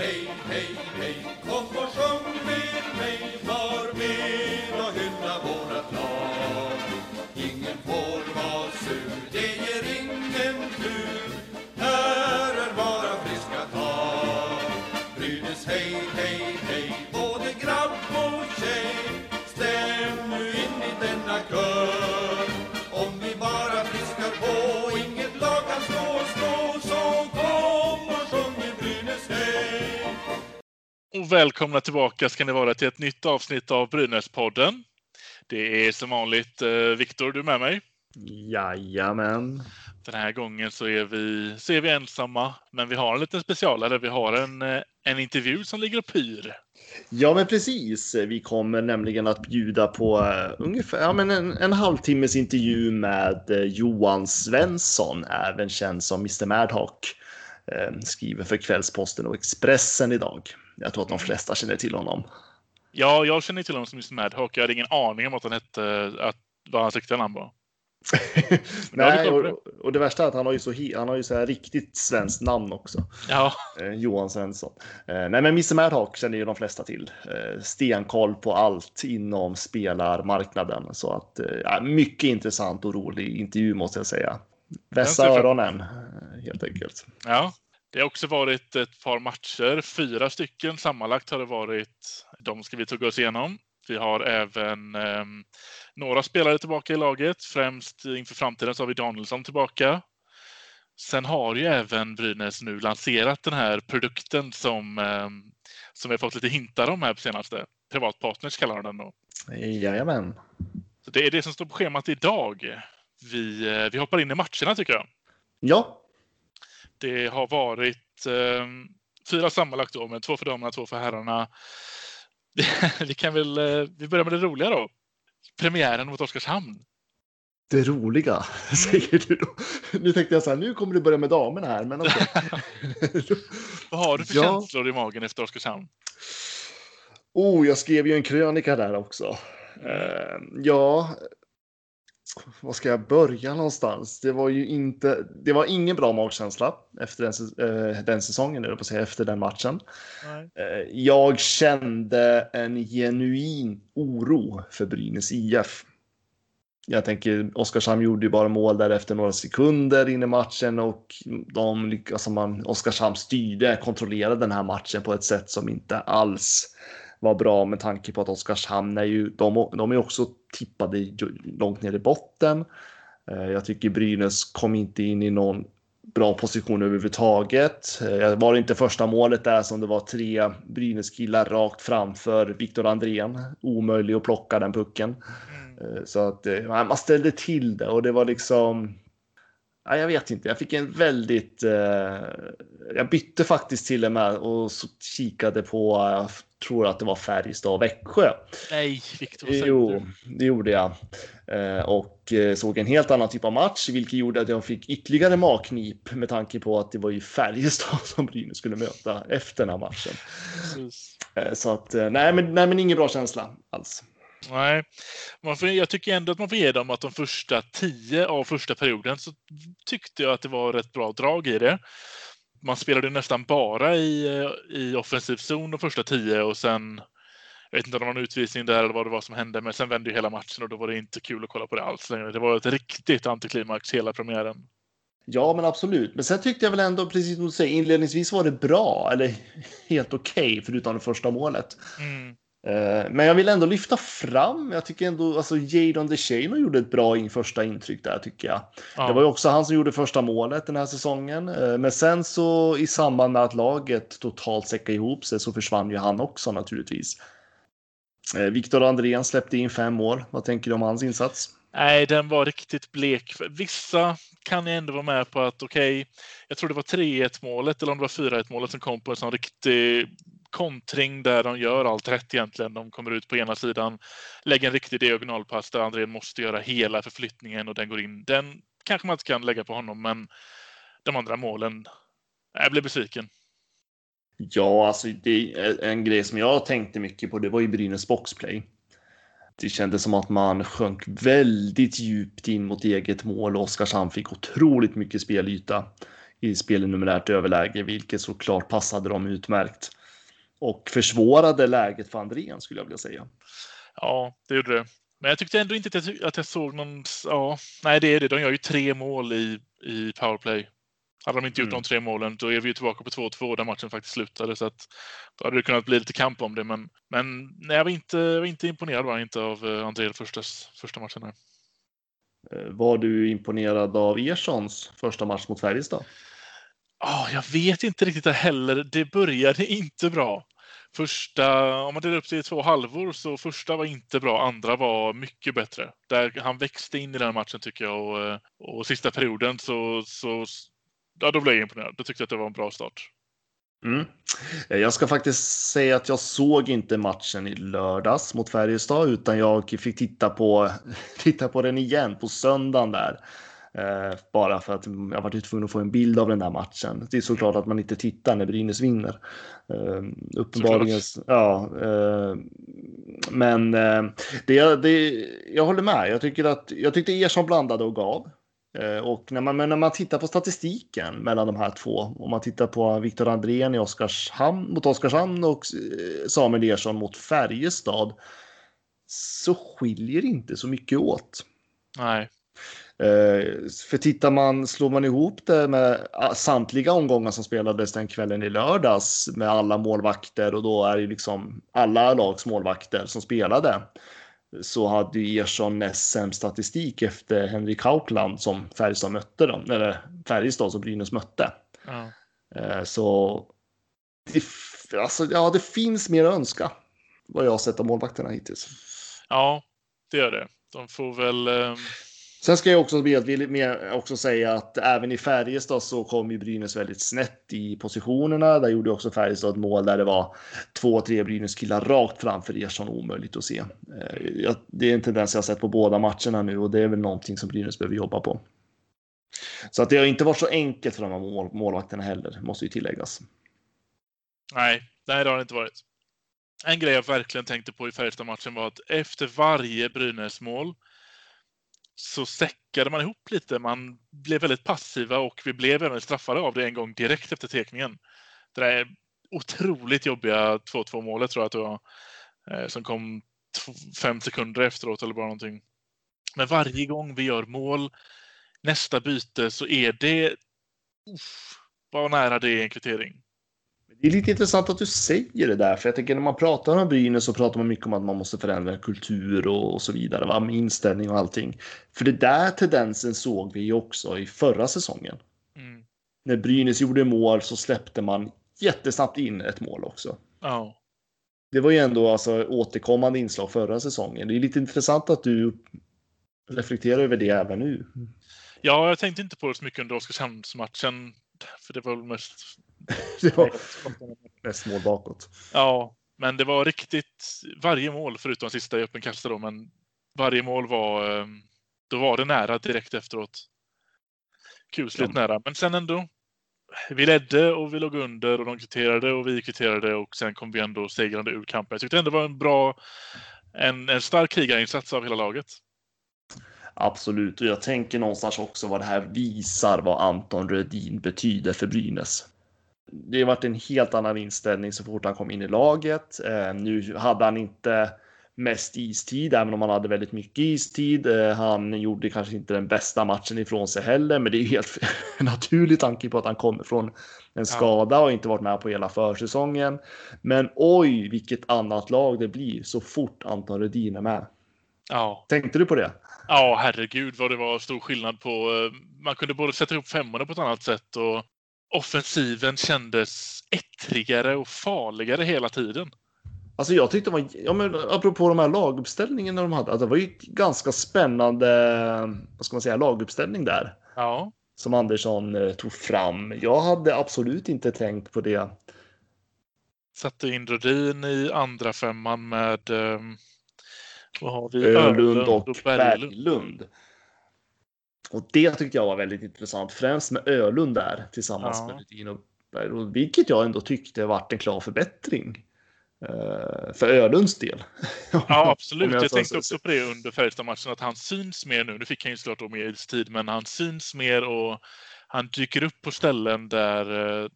hey, hey, hey, välkomna tillbaka ska ni vara till ett nytt avsnitt av Brynäspodden. Det är som vanligt eh, Viktor, du är med mig. Jajamän. Den här gången så är vi, så är vi ensamma, men vi har en liten specialare. Vi har en, eh, en intervju som ligger och pyr. Ja, men precis. Vi kommer nämligen att bjuda på uh, ungefär ja, men en, en halvtimmes intervju med Johan Svensson, även känd som Mr Madhawk. Skriver för Kvällsposten och Expressen idag. Jag tror att de flesta känner till honom. Ja, jag känner till honom som Mr Madhawk. Jag hade ingen aning om att han hette, att, vad hans riktiga namn var. Nej, och, och, det värsta är att han har ju så, han har ju så här riktigt svenskt namn också. Ja. Eh, Johan Svensson. Eh, nej, men Mr Madhawk känner ju de flesta till. Eh, stenkoll på allt inom spelarmarknaden. Så att eh, mycket intressant och rolig intervju måste jag säga. Vässa öronen eh, helt enkelt. Ja, det har också varit ett par matcher, fyra stycken sammanlagt har det varit. De ska vi tugga oss igenom. Vi har även eh, några spelare tillbaka i laget, främst inför framtiden så har vi Danielsson tillbaka. Sen har ju även Brynäs nu lanserat den här produkten som, eh, som vi har fått lite hintar om här på senaste. Privatpartners kallar de den då. Jajamän. Så det är det som står på schemat idag. Vi, eh, vi hoppar in i matcherna tycker jag. Ja. Det har varit eh, fyra sammanlagt då, med två för damerna, två för herrarna. vi kan väl, eh, vi börjar med det roliga då. Premiären mot Oskarshamn. Det roliga, säger du då. Nu tänkte jag så här, nu kommer du börja med damerna här. Men okay. Vad har du för ja. känslor i magen efter Oskarshamn? Oh, jag skrev ju en krönika där också. Uh, ja, var ska jag börja någonstans? Det var ju inte, det var ingen bra magkänsla efter den, äh, den säsongen, eller på säga, efter den matchen. Äh, jag kände en genuin oro för Brynäs IF. Jag tänker, Oskarshamn gjorde ju bara mål där efter några sekunder in i matchen och de alltså man, Oskarshamn styrde, kontrollerade den här matchen på ett sätt som inte alls var bra med tanke på att Oskarshamn är ju, de, de är också tippade långt ner i botten. Eh, jag tycker Brynäs kom inte in i någon bra position överhuvudtaget. Eh, var det inte första målet där som det var tre Brynäs killar rakt framför Viktor Andrén. Omöjlig att plocka den pucken. Mm. Så att man ställde till det och det var liksom Ja, jag vet inte, jag fick en väldigt... Eh, jag bytte faktiskt till och med och så kikade på, jag tror att det var Färjestad och Växjö. Nej, Victor. Jo, det gjorde jag. Eh, och eh, såg en helt annan typ av match, vilket gjorde att jag fick ytterligare magknip med tanke på att det var ju Färjestad som Brynäs skulle möta efter den här matchen. Eh, så att, eh, nej men, nej men ingen bra känsla alls. Nej, man får, jag tycker ändå att man får ge dem att de första tio av första perioden så tyckte jag att det var rätt bra drag i det. Man spelade nästan bara i, i offensiv zon de första tio och sen jag vet inte om det var någon utvisning där eller vad det var som hände, men sen vände ju hela matchen och då var det inte kul att kolla på det alls längre. Det var ett riktigt antiklimax hela premiären. Ja, men absolut. Men sen tyckte jag väl ändå, precis som du säger, inledningsvis var det bra, eller helt okej, okay, förutom det första målet. Mm. Eh, men jag vill ändå lyfta fram, jag tycker ändå, alltså Jadon DeShano gjorde ett bra in, första intryck där tycker jag. Ja. Det var ju också han som gjorde första målet den här säsongen. Eh, men sen så i samband med att laget totalt säckade ihop sig så försvann ju han också naturligtvis. Eh, Viktor Andrén släppte in fem mål. Vad tänker du om hans insats? Nej, den var riktigt blek. Vissa kan jag ändå vara med på att okej, okay, jag tror det var 3-1 målet eller om det var 4-1 målet som kom på en sån riktig kontring där de gör allt rätt egentligen. De kommer ut på ena sidan, lägger en riktig diagonalpass där Andrén måste göra hela förflyttningen och den går in. Den kanske man inte kan lägga på honom, men de andra målen, jag blev besviken. Ja, alltså det är en grej som jag tänkte mycket på. Det var ju Brynäs boxplay. Det kändes som att man sjönk väldigt djupt in mot eget mål och Oskarshamn fick otroligt mycket spelyta i spel i numerärt överläge, vilket såklart passade dem utmärkt. Och försvårade läget för Andrén skulle jag vilja säga. Ja, det gjorde det. Men jag tyckte ändå inte att jag, att jag såg någon... Ja, nej, det är det. De gör ju tre mål i, i powerplay. Hade de inte gjort mm. de tre målen, då är vi ju tillbaka på 2-2 där matchen faktiskt slutade. Så att, då hade det kunnat bli lite kamp om det. Men, men nej, jag, var inte, jag var inte imponerad var inte av eh, André första, första matchen. Här. Eh, var du imponerad av Erssons första match mot Färjestad? Oh, jag vet inte riktigt heller. Det började inte bra. Första, om man delar upp det i två halvor, så första var inte bra, andra var mycket bättre. Där han växte in i den matchen tycker jag och, och sista perioden så, så ja, då blev jag imponerad. Då tyckte jag att det var en bra start. Mm. Jag ska faktiskt säga att jag såg inte matchen i lördags mot Färjestad utan jag fick titta på, titta på den igen på söndagen där. Eh, bara för att jag var tvungen att få en bild av den där matchen. Det är såklart att man inte tittar när Brynäs vinner. Eh, uppenbarligen. Ja, eh, men det, det, jag håller med. Jag, tycker att, jag tyckte Ersson blandade och gav. Och när man, när man tittar på statistiken mellan de här två, om man tittar på Viktor Andrén i Oskarshamn, mot Oskarshamn och Samuel Ersson mot Färjestad, så skiljer inte så mycket åt. Nej. Eh, för tittar man, slår man ihop det med samtliga omgångar som spelades den kvällen i lördags med alla målvakter och då är det liksom alla lags målvakter som spelade så hade ju Ersson näst sämst statistik efter Henrik Haukland som Färjestad mötte dem, eller Färjestad som Brynäs mötte. Eh, så det, alltså, ja, det finns mer att önska vad jag har sett av målvakterna hittills. Ja, det gör det. De får väl um Sen ska jag också, med, också säga att även i Färjestad så kom ju Brynäs väldigt snett i positionerna. Där gjorde också Färjestad ett mål där det var två, tre Brynäs killar rakt framför Ersson omöjligt att se. Eh, det är en tendens jag har sett på båda matcherna nu och det är väl någonting som Brynäs behöver jobba på. Så att det har inte varit så enkelt för de här mål, målvakterna heller, måste ju tilläggas. Nej, nej, det har det inte varit. En grej jag verkligen tänkte på i Färjestad-matchen var att efter varje Brynäs-mål så säckade man ihop lite. Man blev väldigt passiva och vi blev även straffade av det en gång direkt efter tekningen. Det där otroligt jobbiga 2-2 målet tror jag att det var. Eh, som kom fem sekunder efteråt eller bara någonting. Men varje gång vi gör mål, nästa byte, så är det... Uff, vad nära det är en kvittering. Det är lite intressant att du säger det där, för jag tänker när man pratar om Brynäs så pratar man mycket om att man måste förändra kultur och, och så vidare, va? med inställning och allting. För det där tendensen såg vi ju också i förra säsongen. Mm. När Brynäs gjorde mål så släppte man jättesnabbt in ett mål också. Oh. Det var ju ändå alltså återkommande inslag förra säsongen. Det är lite intressant att du reflekterar över det även nu. Ja, jag tänkte inte på det så mycket under Oskarshamnsmatchen. För det var väl mest det var mest mål bakåt. Ja, men det var riktigt varje mål förutom sista i öppen kasta då, men varje mål var ehm, då var det nära direkt efteråt. Kusligt ja. nära, men sen ändå. Vi ledde och vi låg under och de kvitterade och vi kvitterade och sen kom vi ändå segrande ur kampen. Jag tyckte ändå det var en bra, en, en stark krigarinsats av hela laget. Absolut, och jag tänker någonstans också vad det här visar vad Anton Rödin betyder för Brynäs det har varit en helt annan inställning så fort han kom in i laget. Eh, nu hade han inte mest istid, även om han hade väldigt mycket istid. Eh, han gjorde kanske inte den bästa matchen ifrån sig heller, men det är helt naturligt tanke på att han kommer från en skada och inte varit med på hela försäsongen. Men oj, vilket annat lag det blir så fort Anton Rudin är med. Ja. Tänkte du på det? Ja, herregud vad det var stor skillnad på. Eh, man kunde både sätta ihop femmorna på ett annat sätt och offensiven kändes ettrigare och farligare hela tiden. Alltså jag tyckte var, ja men apropå de här laguppställningarna de hade, att det var ju ganska spännande, vad ska man säga, laguppställning där. Ja. Som Andersson eh, tog fram. Jag hade absolut inte tänkt på det. Satte in Rodin i andra femman med, eh, vad har vi? Ölund och, och Berglund. Berglund. Och det tyckte jag var väldigt intressant, främst med Ölund där tillsammans ja. med Rudin och Berglund, vilket jag ändå tyckte varit en klar förbättring. Uh, för Ölunds del. Ja, absolut. jag, jag tänkte också på det under Färjestad-matchen, att han syns mer nu. Nu fick han ju såklart mer tid, men han syns mer och han dyker upp på ställen där, eh,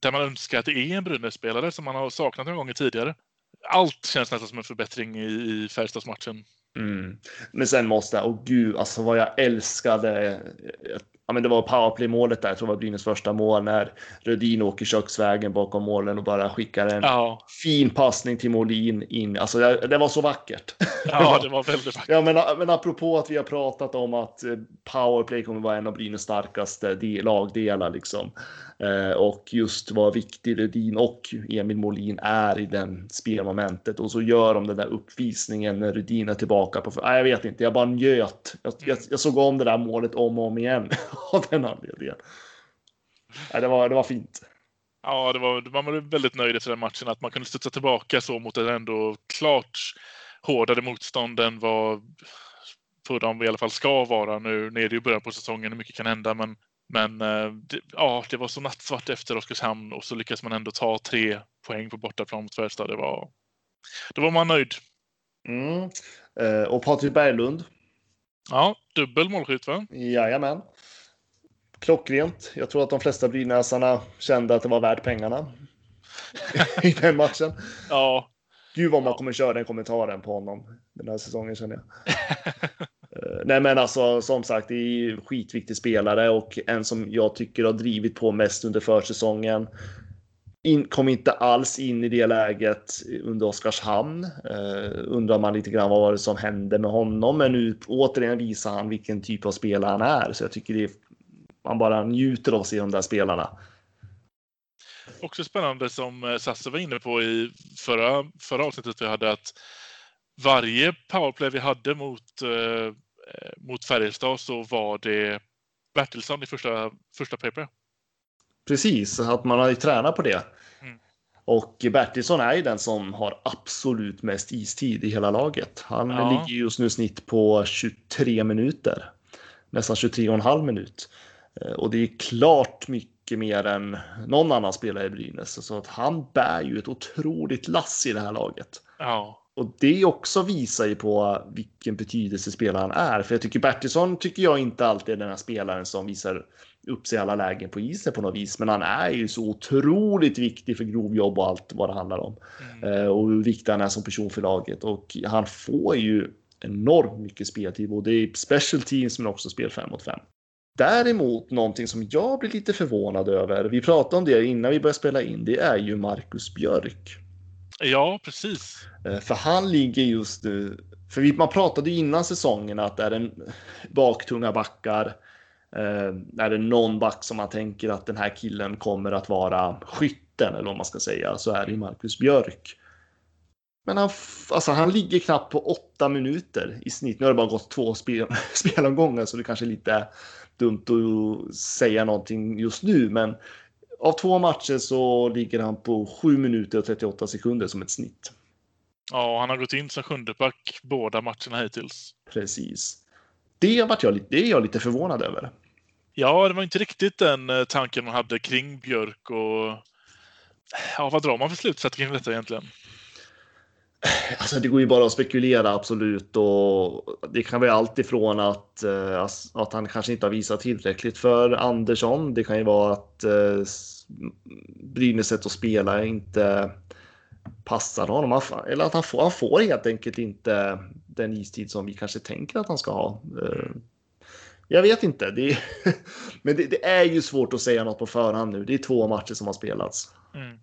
där man önskar att det är en Brynäs-spelare som man har saknat några gånger tidigare. Allt känns nästan som en förbättring i, i Färjestadsmatchen. Mm. Men sen måste jag, och gud, alltså vad jag älskade ja, men det var powerplay-målet där, jag tror det var Brynäs första mål, när Rödin åker köksvägen bakom målen och bara skickar en ja. fin passning till Molin in. Alltså det, det var så vackert. Ja, det var väldigt vackert. Ja, men, men apropå att vi har pratat om att eh, powerplay kommer vara en av Brynäs starkaste lagdelar liksom. Eh, och just vad viktig Rödin och Emil Molin är i den spelmomentet. Och så gör de den där uppvisningen när Rödin är tillbaka på... Nej, jag vet inte, jag bara njöt. Jag, jag, jag såg om det där målet om och om igen av den anledningen. Nej, det, var, det var fint. Ja, det var, man var väldigt nöjd efter den matchen att man kunde studsa tillbaka så mot ett ändå klart hårdare motstånd än vad för dem i alla fall ska vara nu. Nu är det ju början på säsongen, och mycket kan hända, men men eh, det, ja, det var så nattsvart efter Oskarshamn och så lyckas man ändå ta tre poäng på bortaplan mot Färjestad. Det var, då var man nöjd. Mm. Eh, och Patrik Berglund. Ja, dubbel målskytt va? Jajamän. Klockrent. Jag tror att de flesta brynäsarna kände att det var värt pengarna i den matchen. Ja. Gud vad man kommer köra den kommentaren på honom den här säsongen känner jag. Eh, nej men alltså som sagt, det är ju skitviktig spelare och en som jag tycker har drivit på mest under försäsongen. In, kom inte alls in i det läget under Oskarshamn. Uh, undrar man lite grann vad var det som hände med honom. Men nu återigen visar han vilken typ av spelare han är. Så jag tycker det är, man bara njuter av att se de där spelarna. Också spännande som eh, Sasse var inne på i förra, förra avsnittet vi hade att varje powerplay vi hade mot, eh, mot Färjestad så var det Bertilsson i första, första paper. Precis, att man har ju tränat på det. Mm. Och Bertilsson är ju den som har absolut mest istid i hela laget. Han ja. ligger just nu snitt på 23 minuter. Nästan 23 och en halv minut. Eh, och det är klart mycket mer än någon annan spelare i Brynäs. Så att han bär ju ett otroligt lass i det här laget. Ja. Och det också visar ju på vilken betydelse spelaren är. För jag tycker Bertilsson tycker jag inte alltid är den här spelaren som visar upp sig i alla lägen på isen på något vis. Men han är ju så otroligt viktig för grovjobb och allt vad det handlar om. Mm. Eh, och hur viktig han är som person för laget. Och han får ju enormt mycket speltid, både i special teams men också spel 5 mot 5. Däremot någonting som jag blir lite förvånad över, vi pratade om det innan vi började spela in, det är ju Marcus Björk. Ja, precis. Eh, för han ligger just nu, för man pratade ju innan säsongen att är det baktunga backar. Eh, är det någon back som man tänker att den här killen kommer att vara skytten eller vad man ska säga så är det ju Marcus Björk. Men han, alltså han ligger knappt på åtta minuter i snitt. Nu har det bara gått två spel, spelomgångar så det kanske är lite dumt att säga någonting just nu. Men av två matcher så ligger han på 7 minuter och 38 sekunder som ett snitt. Ja, han har gått in som sjunde back båda matcherna hittills. Precis. Det, vart jag, det är jag lite förvånad över. Ja, det var inte riktigt den eh, tanken man hade kring Björk och ja, vad drar man för slutsats kring detta egentligen? Alltså det går ju bara att spekulera absolut och det kan vara allt ifrån att, eh, att han kanske inte har visat tillräckligt för Andersson. Det kan ju vara att eh, Brynäs sätt att spela inte passar honom. Eller att han får, han får helt enkelt inte den istid som vi kanske tänker att han ska ha. Eh, jag vet inte. Det är, men det, det, är ju svårt att säga något på förhand nu. Det är två matcher som har spelats. Mm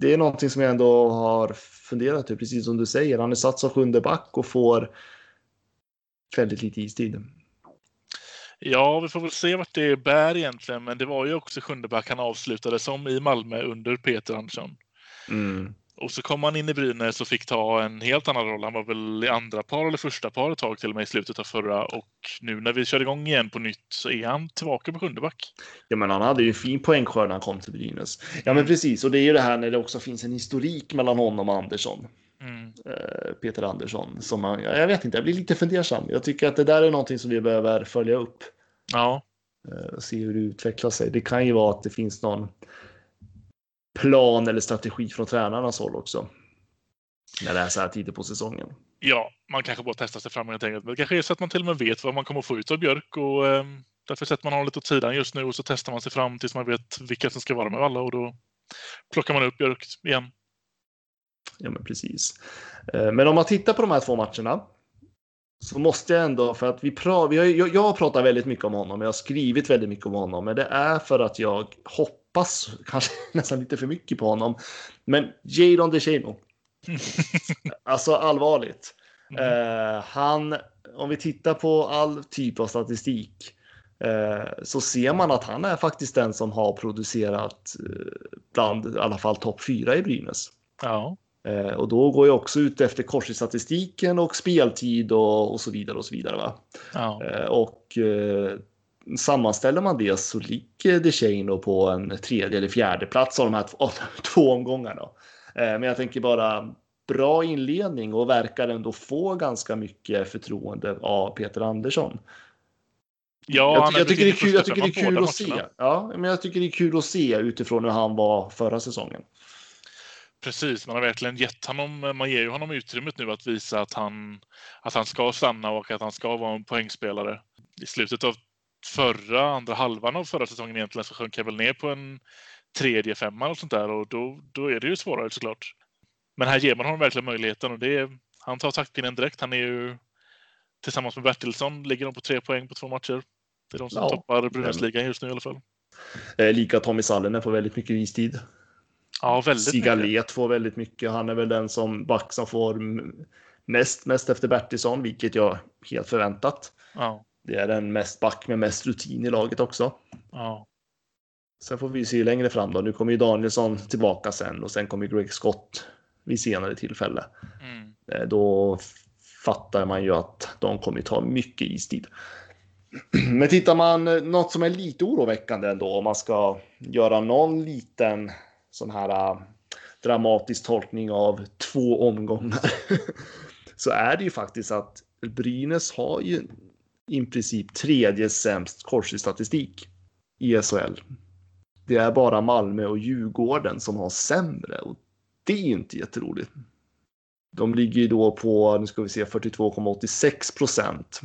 det är någonting som jag ändå har funderat över, precis som du säger. Han är satt som sjunde back och får väldigt lite istid. Ja, vi får väl se vart det bär egentligen, men det var ju också sjunde back han avslutade som i Malmö under Peter Andersson. Mm. Och så kom han in i Brynäs och fick ta en helt annan roll. Han var väl i andra par eller första par ett tag till och med i slutet av förra. Och nu när vi kör igång igen på nytt så är han tillbaka på sjunde back. Ja, men han hade ju en fin poängskörd när han kom till Brynäs. Ja, men precis. Och det är ju det här när det också finns en historik mellan honom och Andersson. Mm. Eh, Peter Andersson. Som man, jag vet inte, jag blir lite fundersam. Jag tycker att det där är någonting som vi behöver följa upp. Ja. Eh, se hur det utvecklar sig. Det kan ju vara att det finns någon plan eller strategi från tränarnas håll också. När det är så här tidigt på säsongen. Ja, man kanske bara testar sig fram helt enkelt. Men det kanske är så att man till och med vet vad man kommer få ut av Björk och eh, Därför sätter man honom lite åt sidan just nu och så testar man sig fram tills man vet vilka som ska vara med alla och då plockar man upp Björk igen. Ja, men precis. Eh, men om man tittar på de här två matcherna så måste jag ändå, för att vi, pra, vi har, jag, jag har pratat väldigt mycket om honom, jag har skrivit väldigt mycket om honom, men det är för att jag hoppas, kanske nästan lite för mycket på honom. Men Jadon DeShano, alltså allvarligt. Mm. Uh, han, om vi tittar på all typ av statistik, uh, så ser man att han är faktiskt den som har producerat uh, bland i alla fall topp fyra i Brynäs. Ja. Och då går jag också ut efter korsstatistiken och speltid och, och så vidare och så vidare. Va? Ja. Och sammanställer man det så ligger DeShano på en tredje eller fjärde plats av de här två, två omgångarna. Eh, men jag tänker bara bra inledning och verkar ändå få ganska mycket förtroende av Peter Andersson. Ja, jag, jag tycker det är kul, jag tycker det är kul att se. Ja, men jag tycker det är kul att se utifrån hur han var förra säsongen. Precis, man har verkligen gett honom, man ger ju honom utrymmet nu att visa att han, att han ska stanna och att han ska vara en poängspelare. I slutet av förra, andra halvan av förra säsongen egentligen så sjönk jag väl ner på en tredje femma och sånt där och då, då är det ju svårare såklart. Men här ger man honom verkligen möjligheten och det är, han tar taktpinnen direkt. Han är ju tillsammans med Bertilsson ligger de på tre poäng på två matcher. Det är de som ja, toppar Brynäsligan just nu i alla fall. Eh, lika Tommy Sallinen får väldigt mycket istid. Ja, väldigt Sigalet får väldigt mycket. Han är väl den som back som får mest, mest efter Bertilsson, vilket jag helt förväntat. Ja. Det är den mest back med mest rutin i laget också. Ja. Sen får vi se längre fram då. Nu kommer ju Danielsson tillbaka sen och sen kommer Greg Scott vid senare tillfälle. Mm. Eh, då fattar man ju att de kommer ta mycket istid. Men tittar man eh, något som är lite oroväckande ändå om man ska göra någon liten sån här äh, dramatisk tolkning av två omgångar så är det ju faktiskt att Brynäs har ju i princip tredje sämst korsningsstatistik i SHL. Det är bara Malmö och Djurgården som har sämre och det är ju inte jätteroligt. De ligger ju då på, nu ska vi se, 42,86 procent.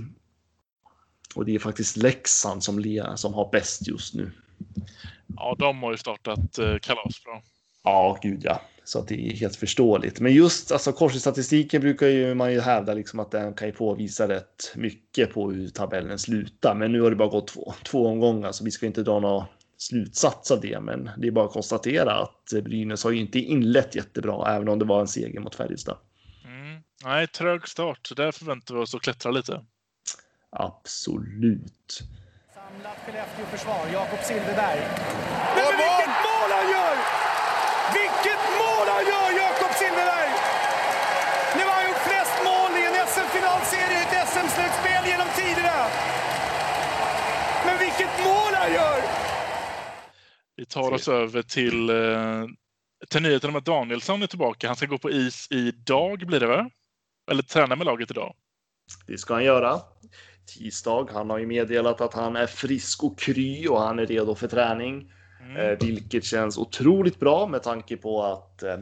Och det är faktiskt Leksand som, som har bäst just nu. Ja, de har ju startat eh, kalas bra. Ja, gud ja. Så att det är helt förståeligt. Men just alltså, korsstatistiken brukar ju man ju hävda liksom att den kan ju påvisa rätt mycket på hur tabellen slutar. Men nu har det bara gått två, två omgångar så vi ska inte dra några slutsats av det. Men det är bara att konstatera att Brynäs har ju inte inlett jättebra, även om det var en seger mot Färjestad. Mm. Nej, trög start, så där förväntar vi oss att klättra lite. Absolut. Samlat Skellefteå-försvar, Jakob Silfverberg. Men vilket mål han gör! Han gör, Jakob Silfverberg! Nu har han gjort flest mål i en SM-finalserie i ett SM-slutspel genom tiderna. Men vilket mål han gör! Vi tar oss över till, eh, till nyheten om att Danielsson är tillbaka. Han ska gå på is idag, blir det va? Eller träna med laget idag? Det ska han göra tisdag. Han har ju meddelat att han är frisk och kry och han är redo för träning. Mm. Eh, vilket känns otroligt bra med tanke på att eh,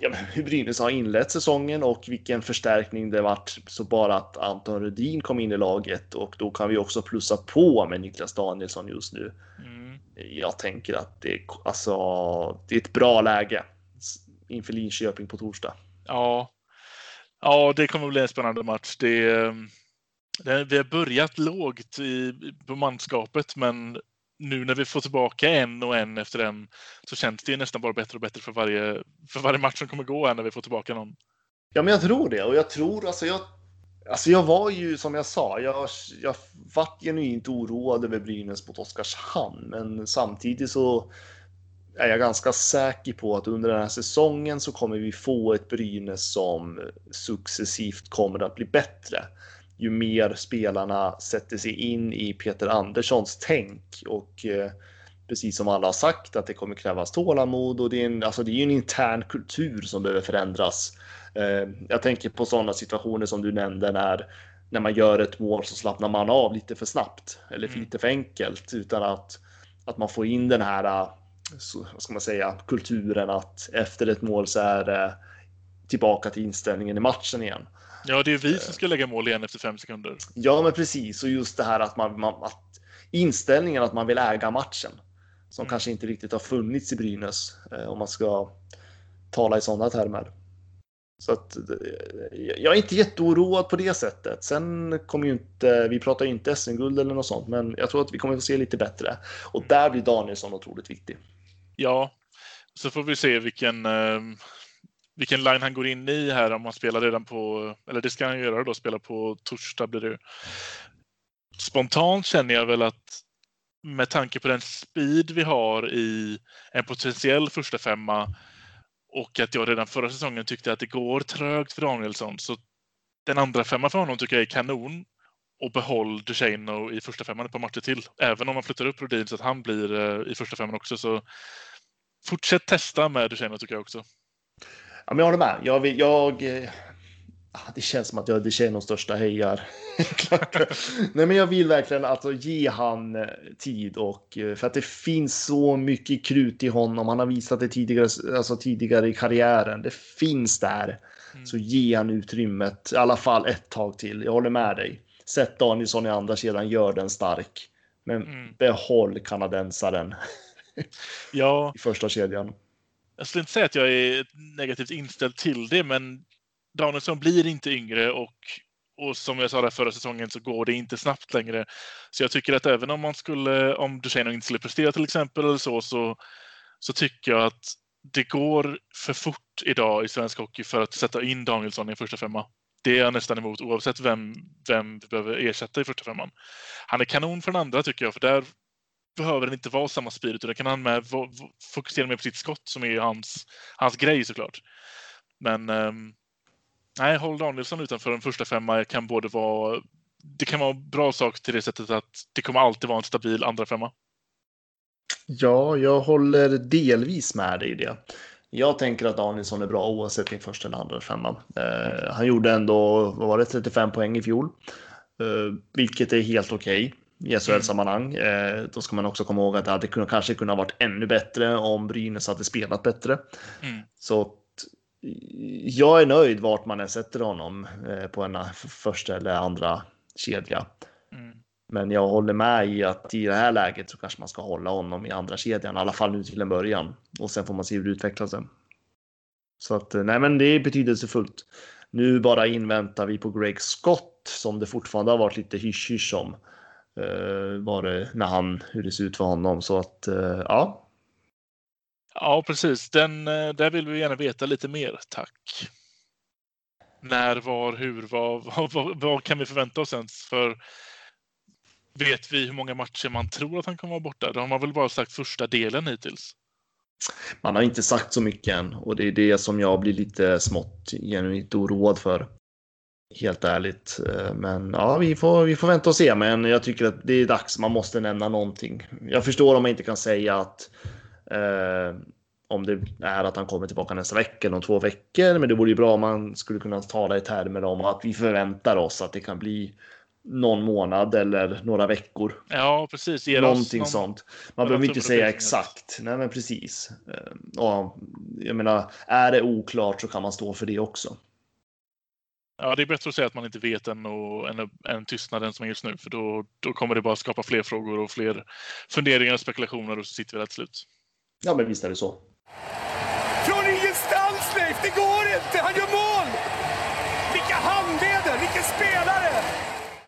ja, hur Brynäs har inlett säsongen och vilken förstärkning det varit. Så bara att Anton Rudin kom in i laget och då kan vi också plussa på med Niklas Danielsson just nu. Mm. Jag tänker att det, alltså, det är ett bra läge inför Linköping på torsdag. Ja, ja det kommer bli en spännande match. Det, ehm, vi har börjat lågt i, på manskapet, men nu när vi får tillbaka en och en efter en så känns det nästan bara bättre och bättre för varje, för varje match som kommer gå här när vi får tillbaka någon. Ja, men jag tror det och jag tror alltså jag. Alltså jag var ju som jag sa, jag, jag vart genuint oroad över Brynäs mot Oskarshamn, men samtidigt så är jag ganska säker på att under den här säsongen så kommer vi få ett Brynäs som successivt kommer att bli bättre ju mer spelarna sätter sig in i Peter Anderssons tänk och eh, precis som alla har sagt att det kommer krävas tålamod och det är en, alltså det är en intern kultur som behöver förändras. Eh, jag tänker på sådana situationer som du nämnde när när man gör ett mål så slappnar man av lite för snabbt eller för mm. lite för enkelt utan att att man får in den här så, vad ska man säga kulturen att efter ett mål så är det tillbaka till inställningen i matchen igen. Ja, det är vi som ska lägga mål igen efter fem sekunder. Ja, men precis. Och just det här att man, man att inställningen att man vill äga matchen. Som Mm. kanske inte riktigt har funnits i Brynäs eh, om man ska tala i sådana termer. Så att eh, jag är inte jätteoroad på det sättet. Sen kommer ju inte, vi pratar ju inte SM-guld eller något sånt, men jag tror att vi kommer få se lite bättre. Och Mm. där blir Danielsson otroligt viktig. Ja, så får vi se vilken, eh, vilken line han går in i här om han spelar redan på, eller det ska han göra då, spela på torsdag blir det ju. Spontant känner jag väl att med tanke på den speed vi har i en potentiell första femma och att jag redan förra säsongen tyckte att det går trögt för Danielsson så den andra femman för honom tycker jag är kanon. Och behåll Ducheno i första femman ett par matcher till. Även om man flyttar upp Rodin så att han blir eh, i första femman också. Så fortsätt testa med Ducheno tycker jag också. Ja, men jag håller med. Jag, jag, eh, ah, det känns som att jag är nog största hejar. Nej, men jag vill verkligen alltså, ge han eh, tid och eh, för att det finns så mycket krut i honom. Han har visat det tidigare, alltså tidigare i karriären. Det finns där. Mm. Så ge han utrymmet i alla fall ett tag till. Jag håller med dig. Sätt Danielsson i andra sidan, gör den stark. Men Mm. behåll kanadensaren Ja, i första kedjan jag skulle inte säga att jag är negativt inställd till det, men Danielsson blir inte yngre och, och som jag sa där förra säsongen så går det inte snabbt längre. Så jag tycker att även om man skulle, om Duchene inte skulle prestera till exempel eller så, så, så tycker jag att det går för fort idag i svensk hockey för att sätta in Danielsson i en första femma. Det är jag nästan emot oavsett vem, vem vi behöver ersätta i första femman. Han är kanon för den andra tycker jag, för där behöver den inte vara samma speed utan kan han med fokusera mer på sitt skott som är hans, hans grej såklart. Men um, nej, håll Danielsson utanför en första femma kan både vara det kan vara en bra sak till det sättet att det kommer alltid vara en stabil andra femma. Ja, jag håller delvis med dig i det. Jag tänker att Danielsson är bra oavsett din första eller andra femma. Eh, han gjorde ändå, vad var det, 35 poäng i fjol. Eh, vilket är helt okej i SHL-sammanhang. Eh, då ska man också komma ihåg att det hade kunnat, kanske kunnat varit ännu bättre om Brynäs hade spelat bättre. Mm. Så att, jag är nöjd vart man än sätter honom eh, på en f- första eller andra kedja. Mm. Men jag håller med i att i det här läget så kanske man ska hålla honom i andra kedjan, i alla fall nu till en början. Och sen får man se hur det utvecklar sig. Så att nej, men det är betydelsefullt. Nu bara inväntar vi på Greg Scott som det fortfarande har varit lite hysch-hysch om. Uh, var det när han, hur det ser ut för honom. Så att uh, ja, Ja, precis. Den, eh, där vill vi gärna veta lite mer, tack. När, var, hur, vad, vad, vad, vad kan vi förvänta oss ens? För vet vi hur många matcher man tror att han kommer vara borta? Det har man väl bara sagt första delen hittills. man har inte sagt så mycket än och det är det som jag blir lite smått genuint oroad för. Helt ärligt. Eh, Men ja, vi får, vi får vänta och se. Men jag tycker att det är dags. Man måste nämna någonting. Jag förstår om man inte kan säga att eh, om det är att han kommer tillbaka nästa vecka eller om två veckor. Men det vore ju bra om man skulle kunna tala i termer om att vi förväntar oss att det kan bli någon månad eller några veckor. Ja, precis. Ge oss Någonting någon- sånt. Man behöver inte säga exakt. Nej, men precis. Eh, Och jag menar, är det oklart så kan man stå för det också. Ja, det är bättre att säga att man inte vet än, och, än, än tystnaden som är just nu. För då, då kommer det bara skapa fler frågor och fler funderingar och spekulationer och så sitter vi där till slut. Ja, men visst är det så. Från ingenstans, Leif! Det går inte! Han gör mål! Vilka handleder! Vilken spelare!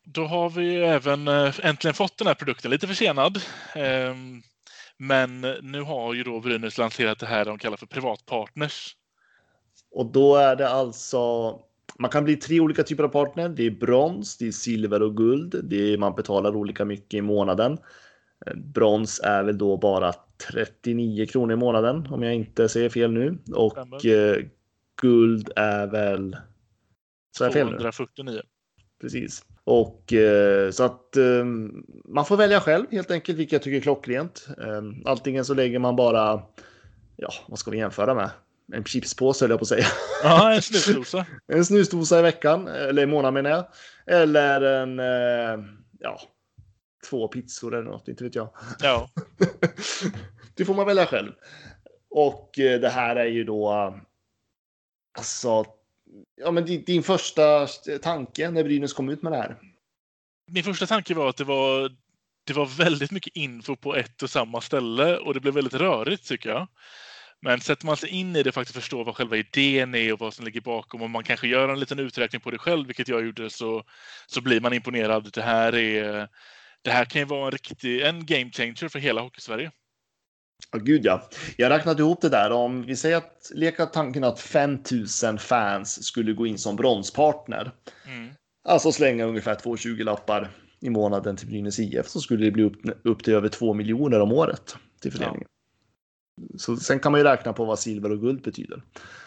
Då har vi ju även eh, äntligen fått den här produkten, lite försenad. Ehm, Men nu har ju då Brynäs lanserat det här de kallar för privatpartners. Och då är det alltså. Man kan bli tre olika typer av partner. Det är brons, det är silver och guld. Det är, man betalar olika mycket i månaden. Eh, Brons är väl då bara 39 kronor i månaden om jag inte säger fel nu. Och eh, guld är väl. Så är jag fel nu? 249. Precis. Och eh, så att eh, man får välja själv helt enkelt, vilket jag tycker är klockrent. Eh, antingen så lägger man bara, ja, vad ska vi jämföra med? En chipspåse höll jag på att säga. Ja, en snusdosa. En snusdosa i veckan, eller i månaden menar jag. Eller en, eh, ja, två pizzor eller något, inte vet jag. Ja, det får man välja själv. Och eh, det här är ju då, alltså, ja, men din, din första tanke när Brynäs kom ut med det här? Min första tanke var att det var, det var väldigt mycket info på ett och samma ställe och det blev väldigt rörigt tycker jag. Men sätter man sig in i det och faktiskt förstår vad själva idén är och vad som ligger bakom och man kanske gör en liten uträkning på det själv, vilket jag gjorde, så, så blir man imponerad. Det här, är, det här kan ju vara en riktig en game changer för hela Hockeysverige. Ja, gud ja. Jag räknade ihop det där. Om vi säger att leka tanken att 5000 fans skulle gå in som bronspartner. Mm. Alltså slänga ungefär 220 lappar i månaden till Brynäs IF så skulle det bli upp, upp till över 2 miljoner om året till föreningen. Så sen kan man ju räkna på vad silver och guld betyder.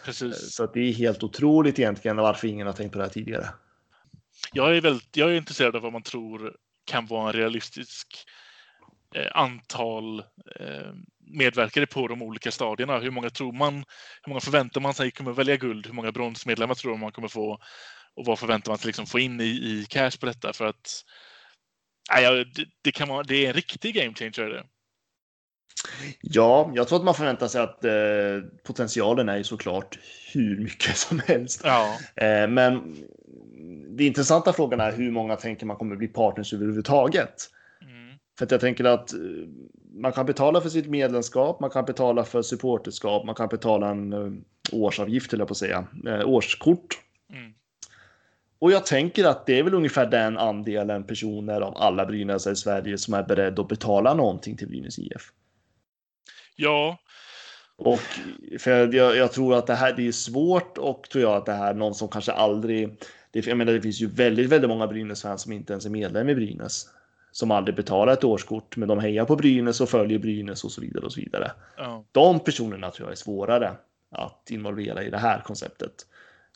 Precis. Så att det är helt otroligt egentligen varför ingen har tänkt på det här tidigare. Jag är, väldigt, jag är intresserad av vad man tror kan vara en realistisk eh, antal eh, medverkare på de olika stadierna. Hur många tror man, hur många förväntar man sig kommer välja guld? Hur många bronsmedlemmar tror man kommer få? Och vad förväntar man sig liksom få in i, i cash på detta? För att nej, det, det, kan vara, det är en riktig game changer. Ja, jag tror att man förväntar sig att eh, potentialen är ju såklart hur mycket som helst. Ja. Eh, men det intressanta frågan är hur många tänker man kommer bli partners överhuvudtaget? Mm. För att jag tänker att eh, man kan betala för sitt medlemskap, man kan betala för supporterskap, man kan betala en uh, årsavgift, eller på att säga, uh, årskort. Mm. Och jag tänker att det är väl ungefär den andelen personer av alla Brynäs i Sverige som är beredd att betala någonting till Brynäs IF. Ja. Och för jag, jag, tror att det här det är svårt och tror jag att det här är någon som kanske aldrig. Det, jag menar, det finns ju väldigt, väldigt många Brynäs-fans som inte ens är medlem i Brynäs som aldrig betalar ett årskort, men de hejar på Brynäs och följer Brynäs och så vidare och så vidare. Ja. De personerna tror jag är svårare att involvera i det här konceptet.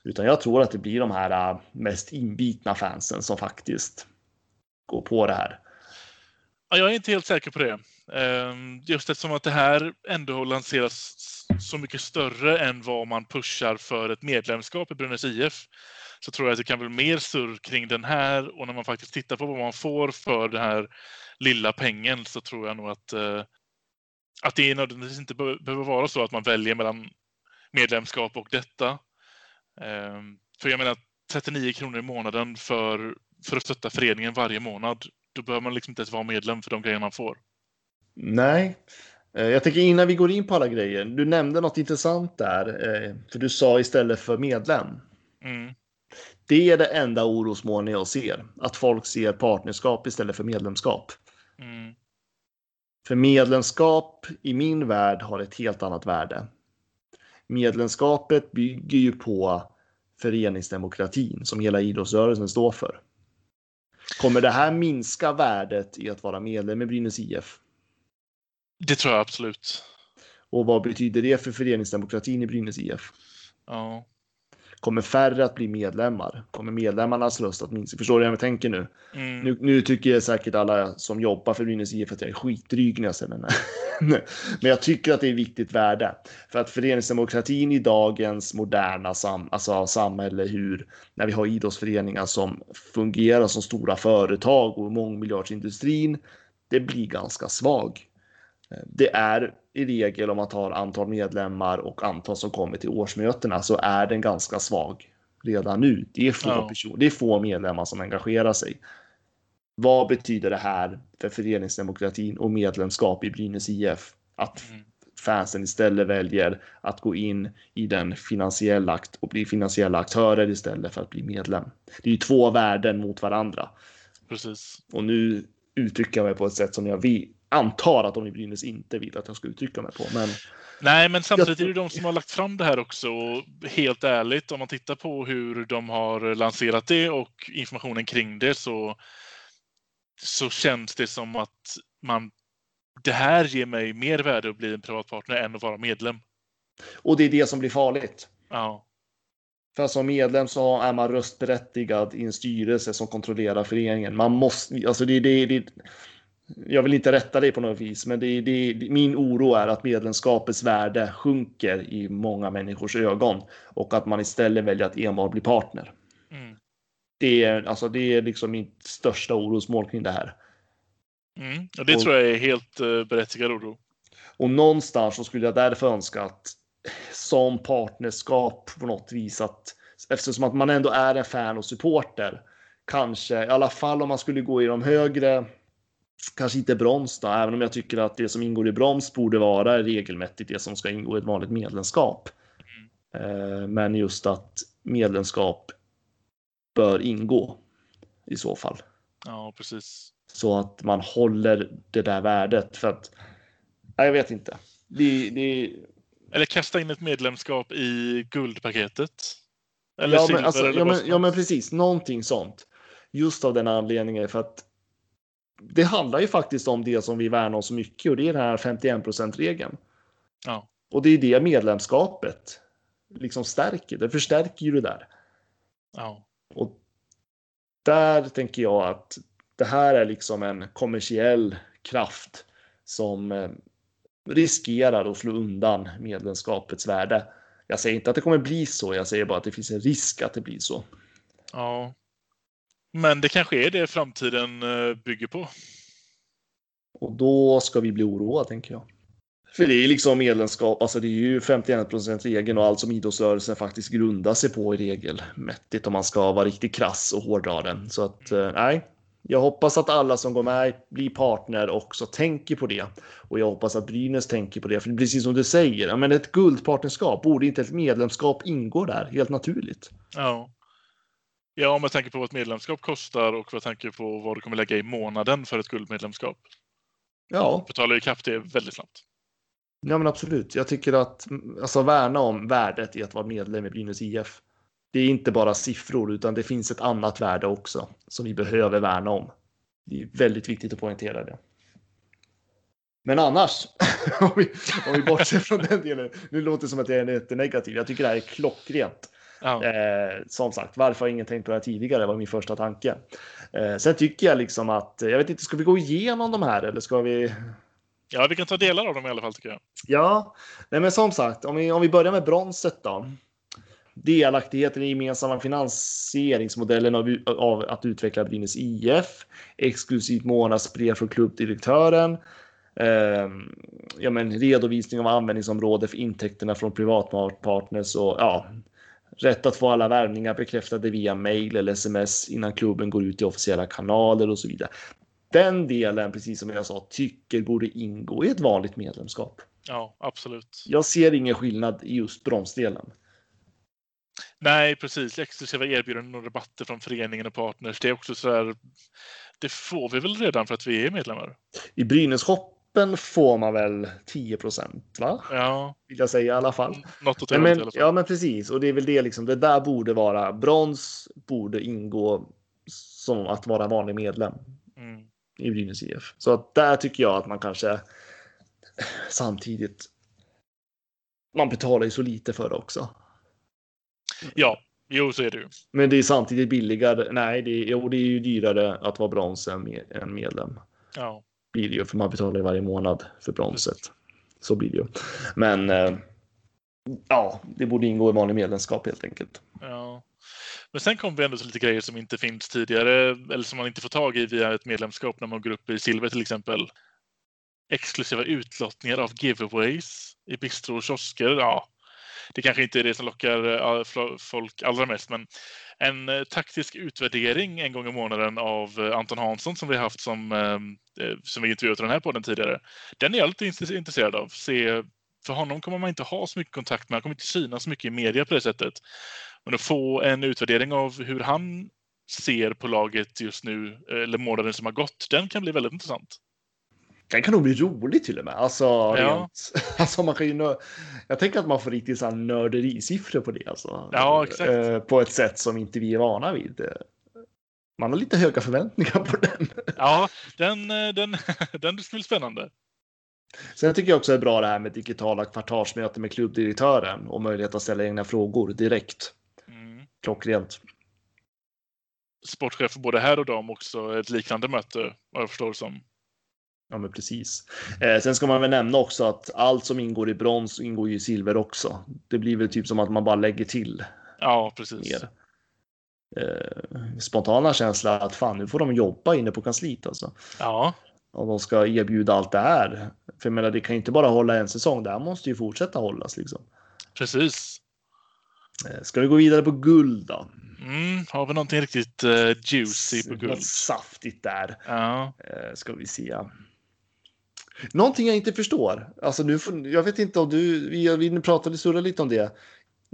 Utan jag tror att det blir de här äh, mest inbitna fansen som faktiskt går på det här. Ja, jag är inte helt säker på det. Ehm, just eftersom att det här ändå lanseras så mycket större än vad man pushar för ett medlemskap i Brynäs IF så tror jag att det kan bli mer surr kring den här och när man faktiskt tittar på vad man får för den här lilla pengen så tror jag nog att, eh, att det nödvändigtvis inte behöver vara så att man väljer mellan medlemskap och detta. Ehm, för jag menar 39 kronor i månaden för, för att stötta föreningen varje månad. Då behöver man liksom inte ens vara medlem för de grejer man får. Nej, eh, jag tänker innan vi går in på alla grejer. Du nämnde något intressant där, eh, för du sa istället för medlem. Mm. Det är det enda orosmoln jag ser. Att folk ser partnerskap istället för medlemskap. Mm. För medlemskap i min värld har ett helt annat värde. Medlemskapet bygger ju på föreningsdemokratin som hela idrottsrörelsen står för. Kommer det här minska värdet i att vara medlem i Brynäs IF? Det tror jag absolut. Och vad betyder det för föreningsdemokratin i Brynäs IF? Ja. Kommer färre att bli medlemmar? Kommer medlemmarnas röst att minska? Förstår du hur jag tänker nu? Mm. nu? Nu tycker jag säkert alla som jobbar för Brynäs IF att jag är skitdryg när jag säger det. Men jag tycker att det är viktigt värde. För att föreningsdemokratin i dagens moderna sam alltså samhälle, hur när vi har idrottsföreningar som fungerar som stora företag och mångmiljardsindustrin, det blir ganska svag. Det är i regel om man tar antal medlemmar och antal som kommer till årsmötena så är den ganska svag redan nu. Det är få, ja. personer, det är få medlemmar som engagerar sig. Vad betyder det här för föreningsdemokratin och medlemskap i Brynäs IF? Att mm. fansen istället väljer att gå in i den finansiella akt och bli finansiella aktörer istället för att bli medlem. Det är ju två värden mot varandra. Precis. Och nu uttrycker jag mig på ett sätt som jag vill, antar att de i Brynäs inte vill att jag ska uttrycka mig på. Men... Nej, men samtidigt är det de som har lagt fram det här också. Helt ärligt, om man tittar på hur de har lanserat det och informationen kring det så, så känns det som att man, det här ger mig mer värde att bli en privatpartner än att vara medlem. Och det är det som blir farligt. Ja. För som medlem så är man röstberättigad i en styrelse som kontrollerar föreningen. Man måste, alltså det, det, det, jag vill inte rätta dig på något vis, men det, det, min oro är att medlemskapets värde sjunker i många människors ögon och att man istället väljer att enbart bli partner. Mm. Det, är, alltså, det är liksom mitt största orosmål kring det här. Mm. Och det och, tror jag är helt uh, berättigad oro. Och någonstans så skulle jag därför önska att som partnerskap på något vis att eftersom att man ändå är en fan och supporter. Kanske, i alla fall om man skulle gå i de högre, kanske inte brons då, även om jag tycker att det som ingår i broms borde vara regelmässigt det som ska ingå i ett vanligt medlemskap. Mm. Men just att medlemskap bör ingå i så fall. Ja, precis. Så att man håller det där värdet för att. Jag vet inte. Det, det... Eller kasta in ett medlemskap i guldpaketet. Eller ja, men, alltså, ja, men, ja, men precis. Någonting sånt. Just av den anledningen för att det handlar ju faktiskt om det som vi värnar om så mycket och det är den här 51 regeln. Ja. Och det är det medlemskapet liksom stärker. Det förstärker ju det där. Ja. Och där tänker jag att det här är liksom en kommersiell kraft som eh, riskerar att slå undan medlemskapets värde. Jag säger inte att det kommer bli så. Jag säger bara att det finns en risk att det blir så. Ja, men det kanske är det framtiden eh, bygger på. Och då ska vi bli oroade, tänker jag. För det är liksom medlemskap, alltså det är ju 51 regeln och allt som idrottsrörelsen faktiskt grundar sig på i regelmässigt om man ska vara riktigt krass och hårdra den. Så att eh, nej, jag hoppas att alla som går med blir partner också tänker på det. Och jag hoppas att Brynäs tänker på det. För precis som du säger, men ett guldpartnerskap, borde inte ett medlemskap ingå där helt naturligt? Ja. Ja, om man tänker på vad ett medlemskap kostar och vad tänker på vad du kommer lägga i månaden för ett guldmedlemskap. Ja. Betalar ju kapp det väldigt snabbt. Ja, men absolut. Jag tycker att alltså värna om värdet i att vara medlem i Brynäs IF. Det är inte bara siffror, utan det finns ett annat värde också som vi behöver värna om. Det är väldigt viktigt att poängtera det. Men annars, om vi, om vi bortser från den delen. Nu låter det som att jag är lite negativ. Jag tycker det här är klockrent. Ja. Eh, som sagt, varför har ingen tänkt på det här tidigare? var min första tanke. Eh, sen tycker jag liksom att, jag vet inte, ska vi gå igenom de här eller ska vi? Ja, vi kan ta delar av dem i alla fall tycker jag. Ja, nej, men som sagt, om vi, om vi börjar med bronset då. Delaktigheten i gemensamma finansieringsmodellen av, av att utveckla Brynäs IF. Exklusivt månadsbrev från klubbdirektören. Eh, ja, men redovisning av användningsområde för intäkterna från privatpartners och ja, rätt att få alla värvningar bekräftade via mail eller sms innan klubben går ut i officiella kanaler och så vidare. Den delen, precis som jag sa, tycker borde ingå i ett vanligt medlemskap. Ja, absolut. Jag ser ingen skillnad i just bromsdelen. Nej, precis. Exklusiva erbjudanden och rabatter från föreningen och partners. Det är också så här. Det får vi väl redan för att vi är medlemmar? I Brynäs shoppen får man väl 10 procent, va? Ja. Vill jag säga i alla fall. Något åt men, ja, men precis. Och det är väl det liksom. Det där borde vara brons borde ingå som att vara vanlig medlem Mm. i Brynäs IF. Så att där tycker jag att man kanske samtidigt. Man betalar ju så lite för det också. Ja, jo, så är det ju. Men det är samtidigt billigare. Nej, det är, jo, det är ju dyrare att vara brons än med- än medlem. Ja, Blir det ju för man betalar ju varje månad för bronset. Så blir det ju. Men. Eh, ja, det borde ingå i vanlig medlemskap helt enkelt. ja. Men sen kommer vi ändå till lite grejer som inte finns tidigare eller som man inte får tag i via ett medlemskap när man går upp i silver till exempel. Exklusiva utlottningar av giveaways i bistro och kiosker. Ja, det kanske inte är det som lockar eh, folk allra mest, men en eh, taktisk utvärdering en gång i månaden av eh, Anton Hansson som vi haft som, som vi intervjuat den här podden tidigare. Den är jag lite intresserad av. Se, för honom kommer man inte ha så mycket kontakt med. Han kommer inte synas så mycket i media på det sättet. Men att få en utvärdering av hur han ser på laget just nu, eller månaden som har gått, den kan bli väldigt intressant. Den kan nog bli rolig till och med. Alltså, Ja. rent, alltså man kan ju nö- jag tänker att man får riktigt så här nörderisiffror på det. Alltså. Ja, exakt. Eh, På ett sätt som inte vi är vana vid. Man har lite höga förväntningar på den. Ja, den, eh, den, den skulle bli spännande. Sen tycker jag också det är bra det här med digitala kvartalsmöten med klubbdirektören och möjlighet att ställa egna frågor direkt. Mm. Klockrent. Sportchef både här och dam också ett liknande möte, vad jag förstår som. Ja, men precis. Eh, sen ska man väl nämna också att allt som ingår i brons ingår i silver också. Det blir väl typ som att man bara lägger till Ja, precis. mer. Eh, spontana känsla att fan, nu får de jobba inne på kansliet alltså. Ja, Om de ska erbjuda allt det här. För jag menar, det kan ju inte bara hålla en säsong. Det här måste ju fortsätta hållas liksom. precis. Eh, Ska vi gå vidare på guld då? Mm, har vi någonting riktigt eh, juicy på guld? Något saftigt där. Ja. Eh, ska vi se. Någonting jag inte förstår. Alltså nu jag vet inte om du, vi, vi pratade surra lite om det.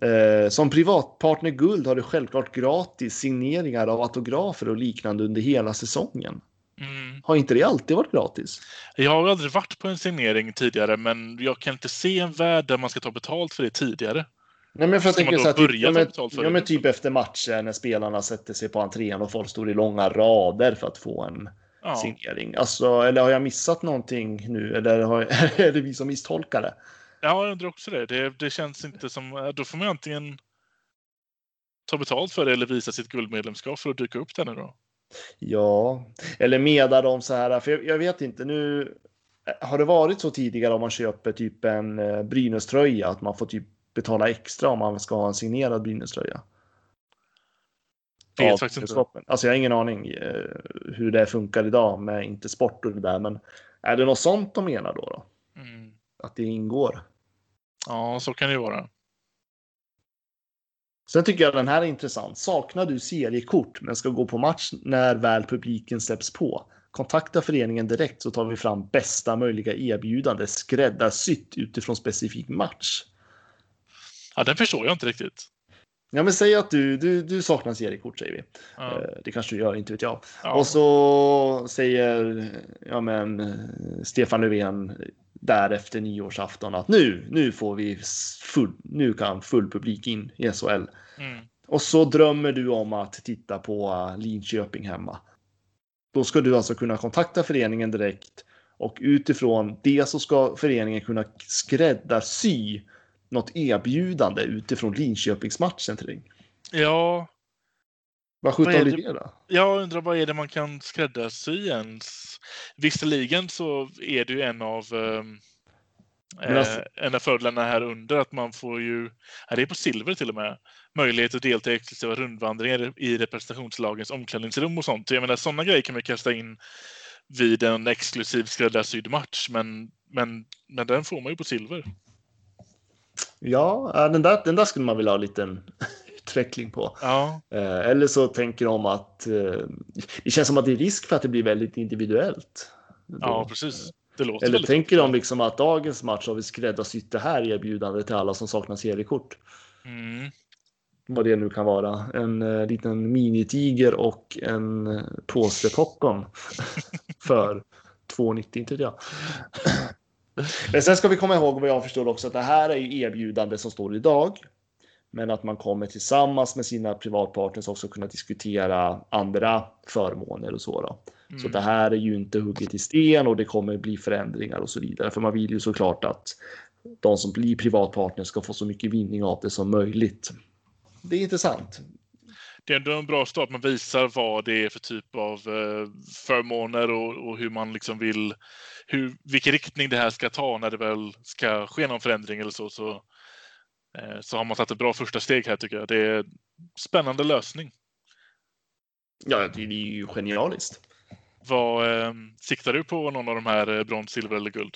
Eh, som privatpartner Guld har du självklart gratis signeringar av autografer och liknande under hela säsongen. Mm. Har inte det alltid varit gratis? Jag har aldrig varit på en signering tidigare, men jag kan inte se en värld där man ska ta betalt för det tidigare. Nej, men för tänker då så här, typ, ja, men, ja, men typ efter matcher när spelarna sätter sig på entrén och folk står i långa rader för att få en Ja. signering. Alltså, eller har jag missat någonting nu? Eller har, är det vi som misstolkar det? ja, jag undrar också det. det. Det känns inte som... Då får man antingen ta betalt för det eller visa sitt guldmedlemskap för att dyka upp där nu då. Ja, eller menar de så här, för jag, jag vet inte nu. Har det varit så tidigare om man köper typ en eh, Brynäs-tröja att man får typ betala extra om man ska ha en signerad Brynäs-tröja? Vet Av faktiskt inte. medlemskapen. Alltså jag har ingen aning eh, hur det funkar idag med inte sport och det där, men är det något sånt de menar då? då? Mm. Att det ingår? Ja, så kan det ju vara. Sen tycker jag den här är intressant. Saknar du seriekort men ska gå på match när väl publiken släpps på? Kontakta föreningen direkt så tar vi fram bästa möjliga erbjudande skräddarsytt utifrån specifik match. Ja, den förstår jag inte riktigt. Ja, men säg att du, du, du saknar seriekort säger vi. Ja. Eh, Det kanske du gör, inte vet jag. Ja. Och så säger ja, men, eh, Stefan Löfven där efter nyårsafton att nu, nu får vi full, nu kan full publik in i SHL. Mm. Och så drömmer du om att titta på uh, Linköping hemma. Då ska du alltså kunna kontakta föreningen direkt och utifrån det så ska föreningen kunna skräddarsy något erbjudande utifrån Linköpingsmatchen till dig. ja, Vad sjutton är det- då? jag undrar vad är det man kan skräddarsy ens? Visserligen så är det ju en av ehm, alltså- eh, en av fördelarna här under att man får ju, ja, det är på silver till och med, möjlighet att delta i exklusiva rundvandringar i representationslagens omklädningsrum och sånt. Jag menar sådana grejer kan vi kasta in vid en exklusiv skräddarsydd match, men, men, men den får man ju på silver. Ja, äh, den där, den där skulle man vilja ha en liten utveckling på. Ja, Eh, Eller så tänker de att eh, det känns som att det är risk för att det blir väldigt individuellt. ja precis. Eller tänker de liksom att dagens match har vi skräddarsytt det här erbjudandet till alla som saknar seriekort. Mm. Vad det nu kan vara. En eh, liten minitiger och en påse popcorn för 2,90 inte jag. Men sen ska vi komma ihåg vad jag förstår också att det här är ju erbjudande som står idag. Men att man kommer tillsammans med sina privatpartners också kunna diskutera andra förmåner och så. Då. Så Mm. det här är ju inte hugget i sten och det kommer bli förändringar och så vidare. För man vill ju såklart att de som blir privatpartners ska få så mycket vinning av det som möjligt. Det är intressant. det är ändå en bra start. Man visar vad det är för typ av eh, förmåner och, och hur man liksom vill, hur, vilken riktning det här ska ta när det väl ska ske någon förändring eller så. Så, eh, så har man tagit ett bra första steg här tycker jag. Det är spännande lösning. Ja, det är ju genialiskt. Vad eh, siktar du på någon av de här eh, brons, silver eller guld?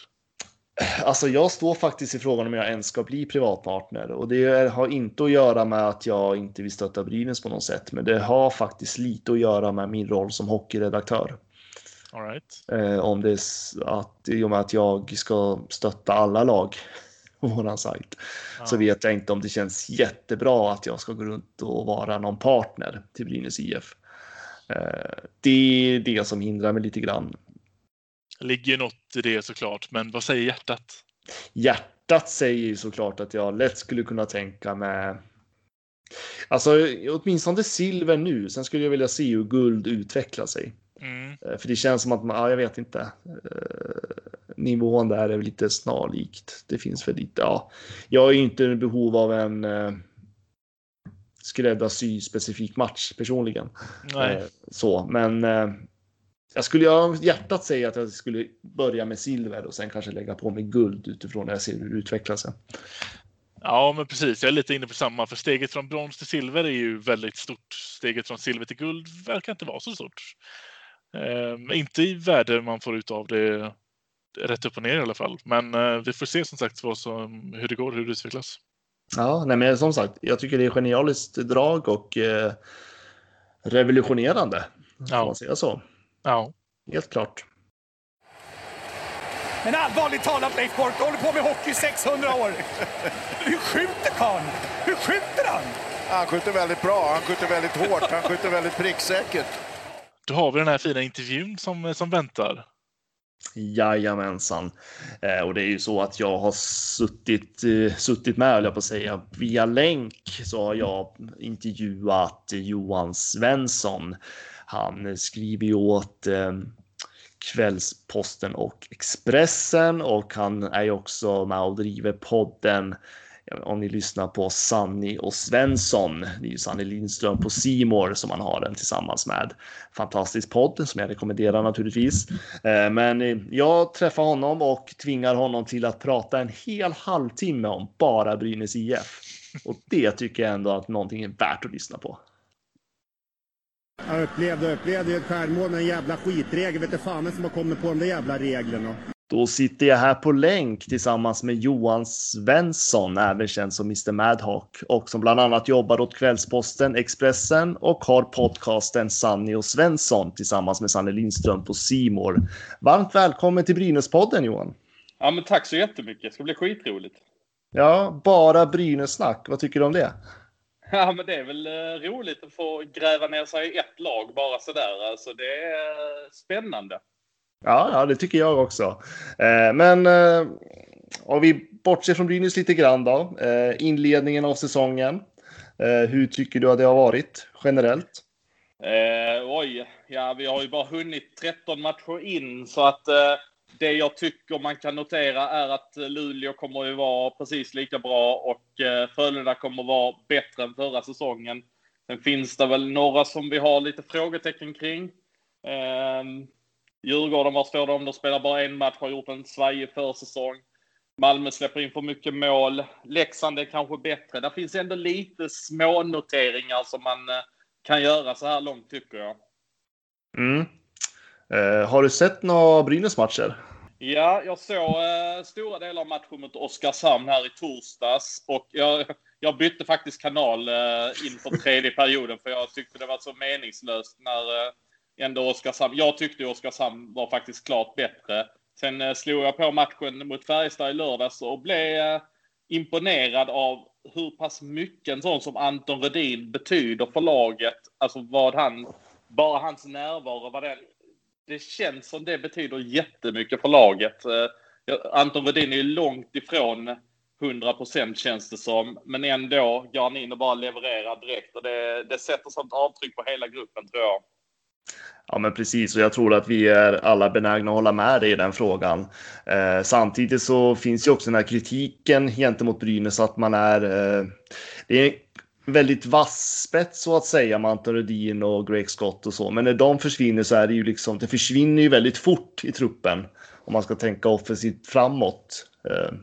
Alltså jag står faktiskt i frågan om jag ens ska bli privatpartner och det har inte att göra med att jag inte vill stötta Brynäs på något sätt, men det har faktiskt lite att göra med min roll som hockeyredaktör. All right. Eh, om det att i och med att jag ska stötta alla lag på våran sajt Ja. så vet jag inte om det känns jättebra att jag ska gå runt och vara någon partner till Brynäs IF. Eh, det är det som hindrar mig lite grann. Det ligger något i det såklart, men vad säger hjärtat? Hjärtat säger ju såklart att jag lätt skulle kunna tänka med Alltså åtminstone silver nu. Sen skulle jag vilja se hur guld utvecklar sig. Mm. Eh, För det känns som att man, ja, jag vet inte. Eh, Nivån där är lite snarlikt. Det finns för lite, ja. Jag är ju inte i behov av en eh, skräddarsy specifik match personligen. Nej. Så, men jag skulle ha hjärtat säga att jag skulle börja med silver och sen kanske lägga på mig guld utifrån när jag ser hur det utvecklar sig. Ja, men precis. Jag är lite inne på samma. För steget från brons till silver är ju väldigt stort. Steget från silver till guld verkar inte vara så stort. Ehm, inte i värde man får ut av det rätt upp och ner i alla fall. Men eh, vi får se som sagt vad som, hur det går, hur det utvecklas. Ja, nej, men som sagt, jag tycker det är genialiskt drag och eh, revolutionerande. Ja. Man säga så? Ja. Helt klart. Men allvarligt talat Leif Boork, du håller på med hockey i 600 år. Hur skjuter karln? Hur skjuter han? Han skjuter väldigt bra, han skjuter väldigt hårt, han skjuter väldigt pricksäkert. Då har vi den här fina intervjun som, eh, som väntar. Jajamensan. Eh, och det är ju så att jag har suttit, eh, suttit med, höll jag på att säga, via länk så har jag intervjuat Johan Svensson. Han skriver ju åt eh, Kvällsposten och Expressen och han är ju också med och driver podden om ni lyssnar på Sanni och Svensson. Det är ju Sanni Lindström på Simor som man har den tillsammans med. Fantastisk podd som jag rekommenderar naturligtvis. Eh, men eh, jag träffar honom och tvingar honom till att prata en hel halvtimme om bara Brynäs IF. Och det tycker jag ändå att någonting är värt att lyssna på. Jag upplevde upplevde ett självmål med en jävla skitregel. Vet du fan vem som har kommit på de där jävla reglerna. Då sitter jag här på länk tillsammans med Johan Svensson, även känd som Mr Madhawk och som bland annat jobbar åt Kvällsposten, Expressen och har podcasten Sanni och Svensson tillsammans med Sanne Lindström på Simor. Varmt välkommen till Brynäspodden Johan. Ja, men tack så jättemycket. Det ska bli skitroligt. Ja, bara Brynäs-snack. Vad tycker du om det? Ja, men det är väl eh, roligt att få gräva ner sig i ett lag bara sådär. Alltså, det är spännande. Ja, ja, det tycker jag också. Eh, men eh, om vi bortser från Brynäs lite grann då. Eh, inledningen av säsongen. Eh, hur tycker du att det har varit generellt? Eh, oj, ja, vi har ju bara hunnit 13 matcher in så att eh, det jag tycker man kan notera är att Luleå kommer ju vara precis lika bra och eh, Frölunda kommer vara bättre än förra säsongen. Sen finns det väl några som vi har lite frågetecken kring. Eh, Djurgården, var står de? De spelar bara en match, har gjort en svajig försäsong. Malmö släpper in för mycket mål. Leksand är kanske bättre. Det finns ändå lite små noteringar som man eh, kan göra så här långt tycker jag. Mm. Eh, har du sett några Brynäs matcher? Ja, jag såg eh, stora delar av matchen mot Oskarshamn här i torsdags och jag, jag bytte faktiskt kanal eh, inför tredje perioden för jag tyckte det var så meningslöst när eh, ändå Oskarshamn. Jag tyckte Oskarshamn var faktiskt klart bättre. Sen eh, slog jag på matchen mot Färjestad i lördags och blev eh, imponerad av hur pass mycket en sån som Anton Redin betyder för laget. Alltså vad han, bara hans närvaro, vad den, det känns som det betyder jättemycket för laget. Eh, Anton Redin är ju långt ifrån 100 procent känns det som, men ändå går han in och bara levererar direkt och det, det sätter sånt avtryck på hela gruppen tror jag. Ja, men precis. Och jag tror att vi är alla benägna att hålla med dig i den frågan. Eh, samtidigt så finns ju också den här kritiken gentemot Brynäs att man är. Eh, det är väldigt vass spets så att säga med Anton Rudin och Greg Scott och så. Men när de försvinner så är det ju liksom. Det försvinner ju väldigt fort i truppen om man ska tänka offensivt framåt. Eh.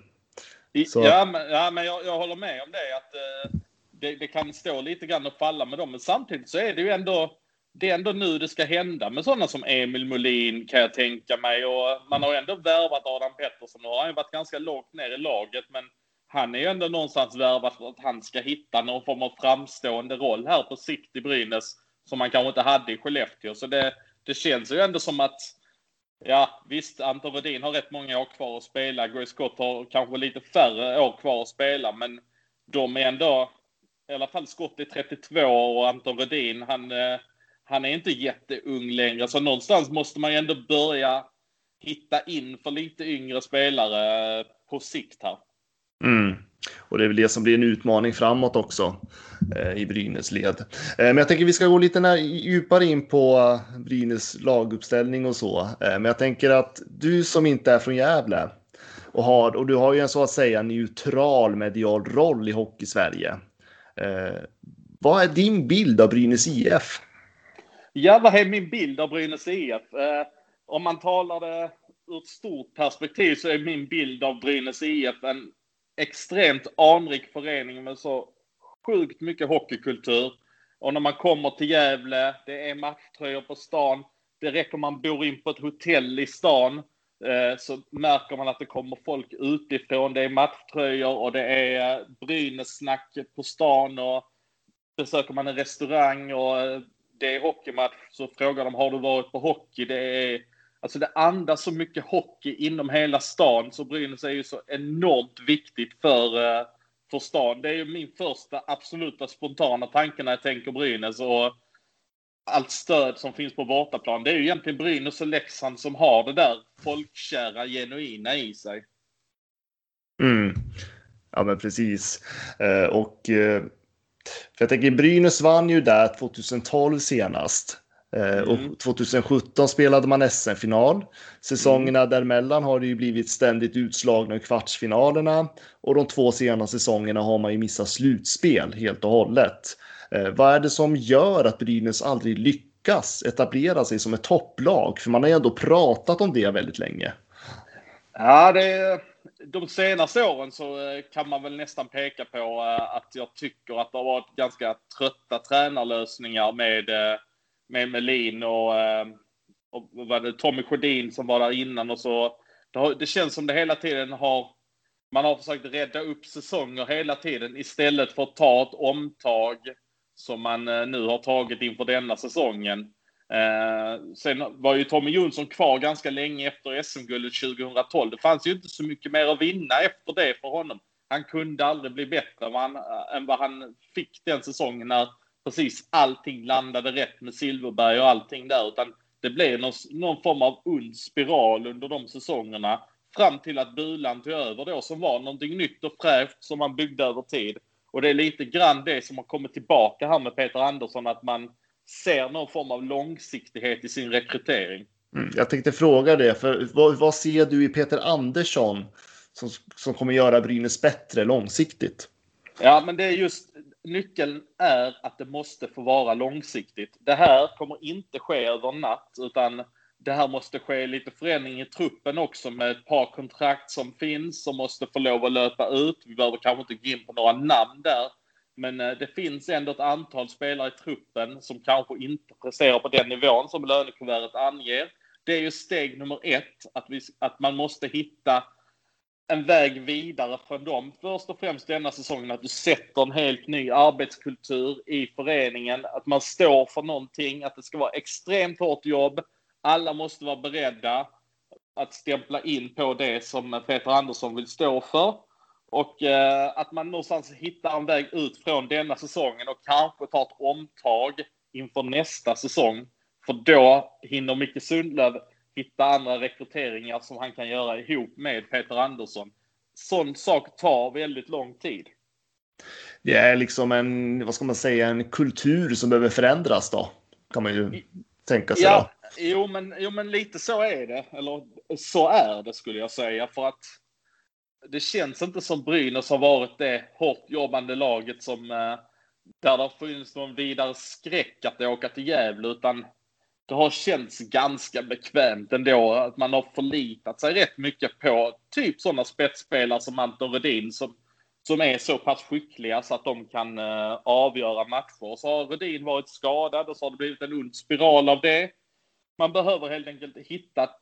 Ja, men, ja, men jag, jag, håller med om det att eh, det, det, kan stå lite grann och falla med dem. Men samtidigt så är det ju ändå det är ändå nu det ska hända med sådana som Emil Molin kan jag tänka mig. Och man har ändå värvat Adam Pettersson. Nu har han varit ganska lågt ner i laget, men han är ju ändå någonstans värvad för att han ska hitta någon form av framstående roll här på sikt i Brynäs som han kanske inte hade i Skellefteå. Så det, det känns ju ändå som att Ja, visst, Anton Rödin har rätt många år kvar att spela. Grace Scott har kanske lite färre år kvar att spela, men de är ändå, i alla fall Scott är 32 och Anton Rödin, han, eh, han är inte jätteung längre, så någonstans måste man ju ändå börja hitta in för lite yngre spelare på sikt här. Mm. Och det är väl det som blir en utmaning framåt också eh, i Brynäs led. Eh, men jag tänker vi ska gå lite när, djupare in på eh, Brynäs laguppställning och så. Eh, men jag tänker att du som inte är från Gävle och, har, och du har ju en så att säga neutral medial roll i Hockey-Sverige. Eh, vad är din bild av Brynäs IF? Ja, vad är min bild av Brynäs IF? Eh, om man talar det ur ett stort perspektiv så är min bild av Brynäs IF en extremt anrik förening med så sjukt mycket hockeykultur. Och när man kommer till Gävle, det är matchtröjor på stan. Det räcker man bor in på ett hotell i stan eh, så märker man att det kommer folk utifrån. Det är matchtröjor och det är eh, Brynäs-snack på stan och besöker man en restaurang och eh, det är hockeymatch så frågar de har du varit på hockey? Det är Alltså det andas så mycket hockey inom hela stan så Brynäs är ju så enormt viktigt för, eh, för stan. Det är ju min första absoluta spontana tanke när jag tänker Brynäs och allt stöd som finns på bortaplan. Det är ju egentligen Brynäs och Leksand som har det där folkkära, genuina i sig. Mm. Ja, men precis. Eh, och eh, för jag tänker Brynäs vann ju där 2012 senast. Eh, och 2017 mm. spelade man SM-final. Säsongerna mm. däremellan har det ju blivit ständigt utslagna i kvartsfinalerna och de två senaste säsongerna har man ju missat slutspel helt och hållet. Eh, vad är det som gör att Brynäs aldrig lyckas etablera sig som ett topplag? För man har ju ändå pratat om det väldigt länge. Ja, det, de senaste åren så eh, kan man väl nästan peka på eh, att jag tycker att det har varit ganska trötta tränarlösningar med eh, med Melin och, och var det Tommy Sjödin som var där innan och så. Det, har, det känns som det hela tiden har man har försökt rädda upp säsonger hela tiden istället för att ta ett omtag som man nu har tagit inför denna säsongen. Eh, sen var ju Tommy Jonsson kvar ganska länge efter SM-guldet 2012. Det fanns ju inte så mycket mer att vinna efter det för honom. Han kunde aldrig bli bättre än vad han, eh, än vad han fick den säsongen när precis allting landade rätt med Silverberg och allting där, utan det blev någon, någon form av ond spiral under de säsongerna fram till att Bulan tog över då som var någonting nytt och fräscht som man byggde över tid. Och det är lite grann det som har kommit tillbaka här med Peter Andersson, att man ser någon form av långsiktighet i sin rekrytering. Mm, jag tänkte fråga det, för vad, vad, ser du i Peter Andersson som, som kommer göra Brynäs bättre långsiktigt? Ja, men det är just nyckeln är att det måste få vara långsiktigt. Det här kommer inte ske över natt, utan det här måste ske lite förändring i truppen också med ett par kontrakt som finns som måste få lov att löpa ut. Vi behöver kanske inte gå in på några namn där, men eh, det finns ändå ett antal spelare i truppen som kanske inte presterar på den nivån som lönekuvertet anger. Det är ju steg nummer ett, att, vi, att man måste hitta en väg vidare från dem. Först och främst denna säsongen att du sätter en helt ny arbetskultur i föreningen. Att man står för någonting, att det ska vara extremt hårt jobb. Alla måste vara beredda att stämpla in på det som Peter Andersson vill stå för. Och eh, att man någonstans hittar en väg ut från denna säsongen och kanske tar ett omtag inför nästa säsong. För då hinner Micke Sundlöv hitta andra rekryteringar som han kan göra ihop med Peter Andersson. Sån sak tar väldigt lång tid. Det är liksom en, vad ska man säga, en kultur som behöver förändras då. Kan man ju tänka sig. Ja, då. Jo, men, jo, men lite så är det. Eller så är det skulle jag säga. För att det känns inte som Brynäs har varit det hårt jobbande laget som eh, där det har funnits någon vidare skräck att åka till Gävle, utan det har känts ganska bekvämt ändå. Att man har förlitat sig rätt mycket på typ sådana spetsspelare som Anton Rudin som, som är så pass skickliga så att de kan uh, avgöra matcher. Så har Rudin varit skadad och så har det blivit en ond spiral av det. Man behöver helt enkelt hitta ett,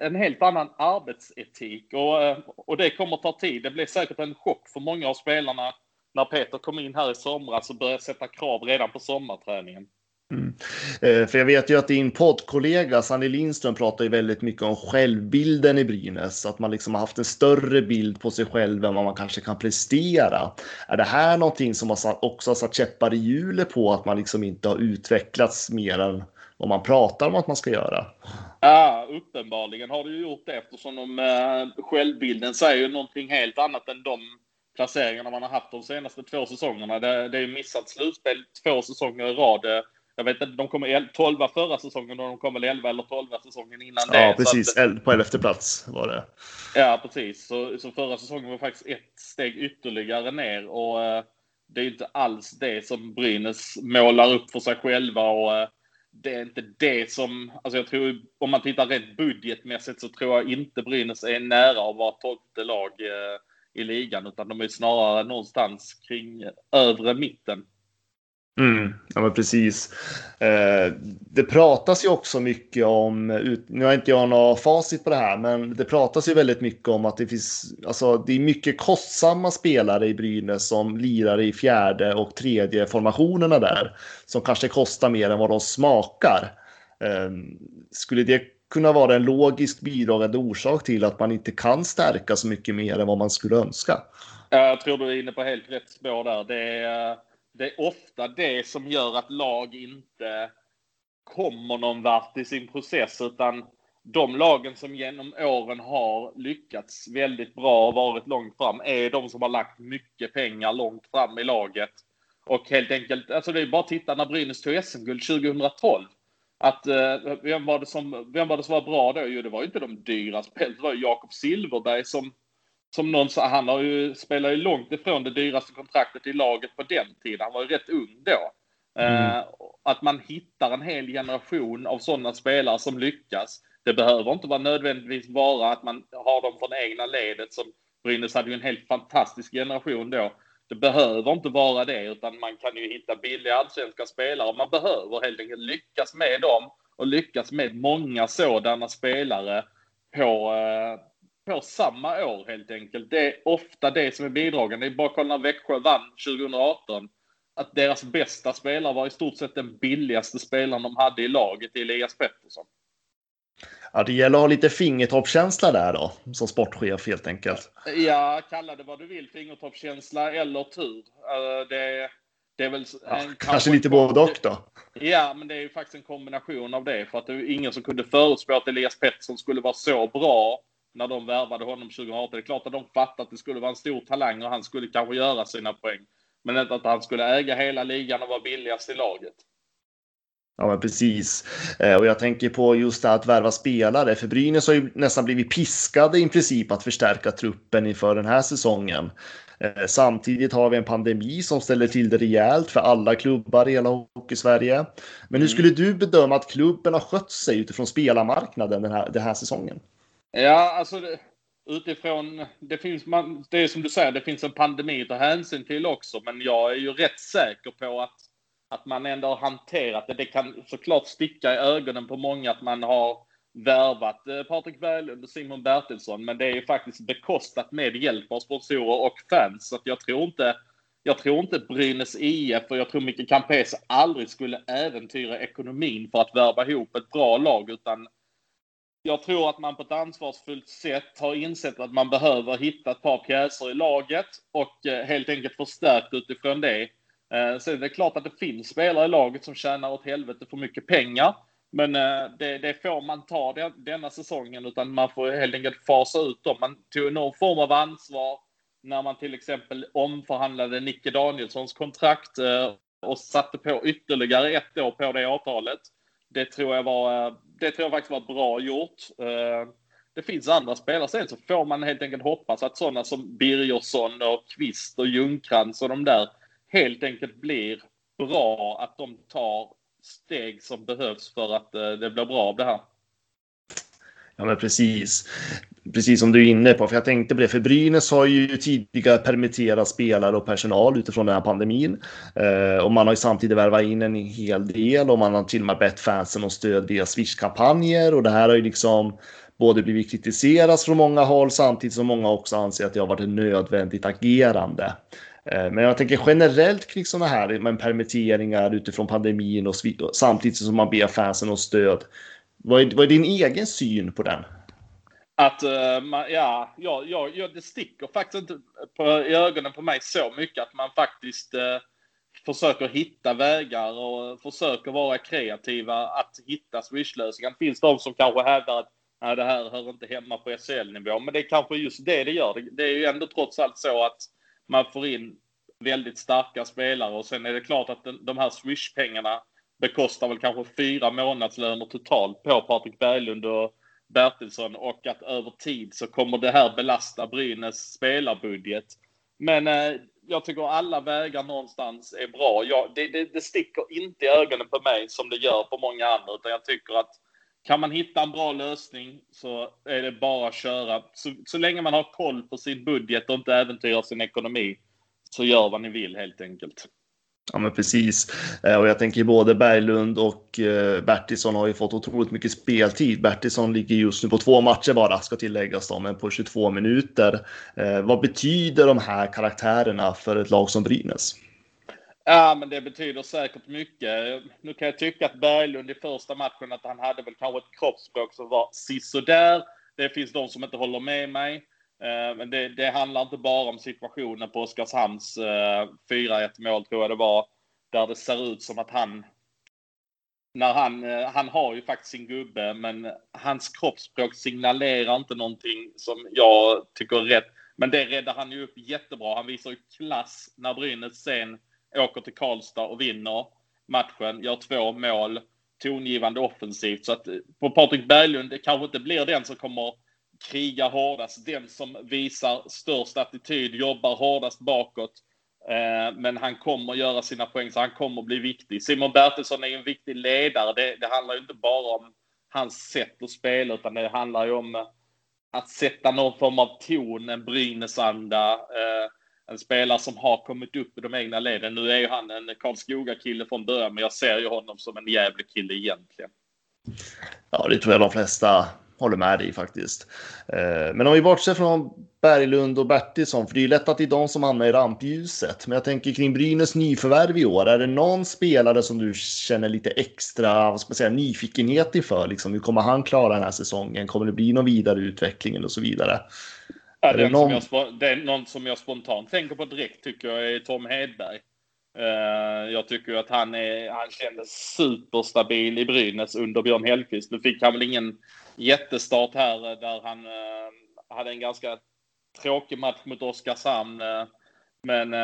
en helt annan arbetsetik och, eh, och det kommer ta tid. Det blir säkert en chock för många av spelarna när Peter kom in här i somras och började sätta krav redan på sommarträningen. Mm. Eh, för jag vet ju att din poddkollega Sanny Lindström pratar ju väldigt mycket om självbilden i Brynäs. Att man liksom har haft en större bild på sig själv än vad man kanske kan prestera. Är det här någonting som också har satt käppar i hjulet på att man liksom inte har utvecklats mer än vad man pratar om att man ska göra? Ja, uppenbarligen har du gjort det eftersom de, uh, självbilden säger ju någonting helt annat än de placeringarna man har haft de senaste två säsongerna. Det, det är missat slutspel två säsonger i rad jag vet inte, de kom 12 förra säsongen och de kom väl 11 eller 12 säsongen innan det. Ja, precis. Att, på 11 plats var det. Ja, precis. Så, så förra säsongen var faktiskt ett steg ytterligare ner och eh, det är inte alls det som Brynäs målar upp för sig själva och eh, det är inte det som, alltså jag tror om man tittar rent budgetmässigt så tror jag inte Brynäs är nära att vara tolfte lag eh, i ligan utan de är snarare någonstans kring eh, övre mitten. Mm, ja, men precis. Eh, det pratas ju också mycket om, nu har inte jag något facit på det här, men det pratas ju väldigt mycket om att det finns, alltså det är mycket kostsamma spelare i Brynäs som lirar i fjärde och tredje formationerna där, som kanske kostar mer än vad de smakar. Eh, skulle det kunna vara en logisk bidragande orsak till att man inte kan stärka så mycket mer än vad man skulle önska? Jag tror du är inne på helt rätt spår där. Det är det är ofta det som gör att lag inte kommer någon vart i sin process utan de lagen som genom åren har lyckats väldigt bra och varit långt fram är de som har lagt mycket pengar långt fram i laget. Och helt enkelt, alltså det är bara att titta när Brynäs tog SM-guld 2012. Att, eh, vem, var det som, vem var det som var bra då? Jo, det var ju inte de dyra spelarna. Det var ju Jakob Silverberg som som någon sa, han har ju, spelar ju långt ifrån det dyraste kontraktet i laget på den tiden. Han var ju rätt ung då. Mm. Uh, att man hittar en hel generation av sådana spelare som lyckas. Det behöver inte vara nödvändigtvis vara att man har dem från egna ledet som Brynäs hade ju en helt fantastisk generation då. Det behöver inte vara det, utan man kan ju hitta billiga allsvenska spelare. Man behöver helt enkelt lyckas med dem och lyckas med många sådana spelare på, uh, på samma år helt enkelt. Det är ofta det som är bidragande. Det är bara att kolla när Växjö vann 2018. Att deras bästa spelare var i stort sett den billigaste spelaren de hade i laget, Elias Pettersson. Ja, det gäller att ha lite fingertoppskänsla där då, som sportchef helt enkelt. Ja, kalla det vad du vill, fingertoppskänsla eller tur. Eh, det, det är väl ja, en, kanske lite både och då. Ja, men det är ju faktiskt en kombination av det. För att det är ingen som kunde förutspå att Elias Pettersson skulle vara så bra när de värvade honom 2018. Det är klart att de fattade att det skulle vara en stor talang och han skulle kanske göra sina poäng. Men inte att han skulle äga hela ligan och vara billigast i laget. Ja, men precis. Eh, och jag tänker på just det att värva spelare. För Brynäs har ju nästan blivit piskade i princip att förstärka truppen inför den här säsongen. Eh, samtidigt har vi en pandemi som ställer till det rejält för alla klubbar i hela Hockey-Sverige. Men hur mm. skulle du bedöma att klubben har skött sig utifrån spelarmarknaden den här, den här säsongen? Ja, alltså det, utifrån, det finns, man, det är som du säger, det finns en pandemi att ta hänsyn till också, men jag är ju rätt säker på att, att man ändå har hanterat det. Det kan såklart sticka i ögonen på många att man har värvat eh, Patrik Berglund och Simon Bertilsson, men det är ju faktiskt bekostat med hjälp av sponsorer och fans, så att jag tror inte jag tror inte Brynäs IF och jag tror Micke Campese aldrig skulle äventyra ekonomin för att värva ihop ett bra lag, utan jag tror att man på ett ansvarsfullt sätt har insett att man behöver hitta ett par pjäser i laget och eh, helt enkelt förstärkt utifrån det. Eh, sen är det klart att det finns spelare i laget som tjänar åt helvete för mycket pengar. Men eh, det, det får man ta denna säsongen, utan man får helt enkelt fasa ut dem. Man tog någon form av ansvar när man till exempel omförhandlade Nicke Danielssons kontrakt och satte på ytterligare ett år på det avtalet. Det tror jag var det tror jag faktiskt var bra gjort. Eh, det finns andra spelare. Sen så får man helt enkelt hoppas att sådana som Birgersson och Kvist och Ljungcrantz och de där helt enkelt blir bra. Att de tar steg som behövs för att eh, det blir bra av det här. Ja, men precis. Precis som du är inne på, för jag tänkte på det, för Brynäs har ju tidigare permitterat spelare och personal utifrån den här pandemin. Eh, och man har ju samtidigt värvat in en hel del och man har till och med bett fansen om stöd via Swish-kampanjer och det här har ju liksom både blivit kritiserat från många håll samtidigt som många också anser att det har varit ett nödvändigt agerande. Eh, men jag tänker generellt kring sådana här med permitteringar utifrån pandemin och samtidigt som man ber fansen om stöd. Vad är, vad är din egen syn på den? Att, eh, man, ja, ja, ja, ja, det sticker faktiskt inte på, i ögonen på mig så mycket att man faktiskt eh, försöker hitta vägar och försöker vara kreativa att hitta swishlösningar. Det finns de som kanske hävdar att nej, det här hör inte hemma på SHL-nivå, men det är kanske just det det gör. Det, det är ju ändå trots allt så att man får in väldigt starka spelare och sen är det klart att den, de här swish-pengarna bekostar väl kanske fyra månadslöner totalt på Patrik Berglund och Bertilsson och att över tid så kommer det här belasta Brynäs spelarbudget. Men eh, jag tycker alla vägar någonstans är bra. Jag, det, det, det, sticker inte i ögonen på mig som det gör på många andra, utan jag tycker att kan man hitta en bra lösning så är det bara att köra. Så, så länge man har koll på sin budget och inte äventyrar sin ekonomi så gör vad ni vill helt enkelt. Ja, men precis. Eh, och jag tänker både Berglund och eh, Bertilsson har ju fått otroligt mycket speltid. Bertilsson ligger just nu på två matcher bara, ska tilläggas då, men på 22 minuter. Eh, vad betyder de här karaktärerna för ett lag som Brynäs? Ja, men det betyder säkert mycket. Nu kan jag tycka att Berglund i första matchen, att han hade väl kanske ett kroppsspråk som var sisådär. Det finns de som inte håller med mig. Eh, men det, det, handlar inte bara om situationen på Oskarshamns eh, 4-1 mål, tror jag det var, där det ser ut som att han när han, eh, han har ju faktiskt sin gubbe, men hans kroppsspråk signalerar inte någonting som jag tycker är rätt. Men det räddar han ju upp jättebra. Han visar ju klass när Brynäs sen åker till Karlstad och vinner matchen, gör två mål, tongivande offensivt. Så att på Patrik Berglund, det kanske inte blir den som kommer kriga hårdast, den som visar störst attityd, jobbar hårdast bakåt. Eh, men han kommer göra sina poäng, så han kommer bli viktig. Simon Bertilsson är en viktig ledare. Det, det handlar ju inte bara om hans sätt att spela, utan det handlar ju om eh, att sätta någon form av ton, en Brynäsanda. Eh, en spelare som har kommit upp i de egna leden. Nu är ju han en Karlskoga-kille från början, men jag ser ju honom som en jävlig kille egentligen. Ja, det tror jag de flesta håller med dig faktiskt. Eh, men om vi bortser från Berglund och Bertilsson, för det är ju lätt att det är de som hamnar i rampljuset. Men jag tänker kring Brynäs nyförvärv i år, är det någon spelare som du känner lite extra vad ska man säga, nyfikenhet inför? Liksom, hur kommer han klara den här säsongen? Kommer det bli någon vidare utveckling och så vidare? Ja, är det, någon... Som jag, det är någon som jag spontant tänker på direkt tycker jag är Tom Hedberg. Eh, jag tycker att han, är, han kändes superstabil i Brynäs under Björn Hellkvist. Nu fick han väl ingen jättestart här eh, där han eh, hade en ganska tråkig match mot Oskarshamn. Men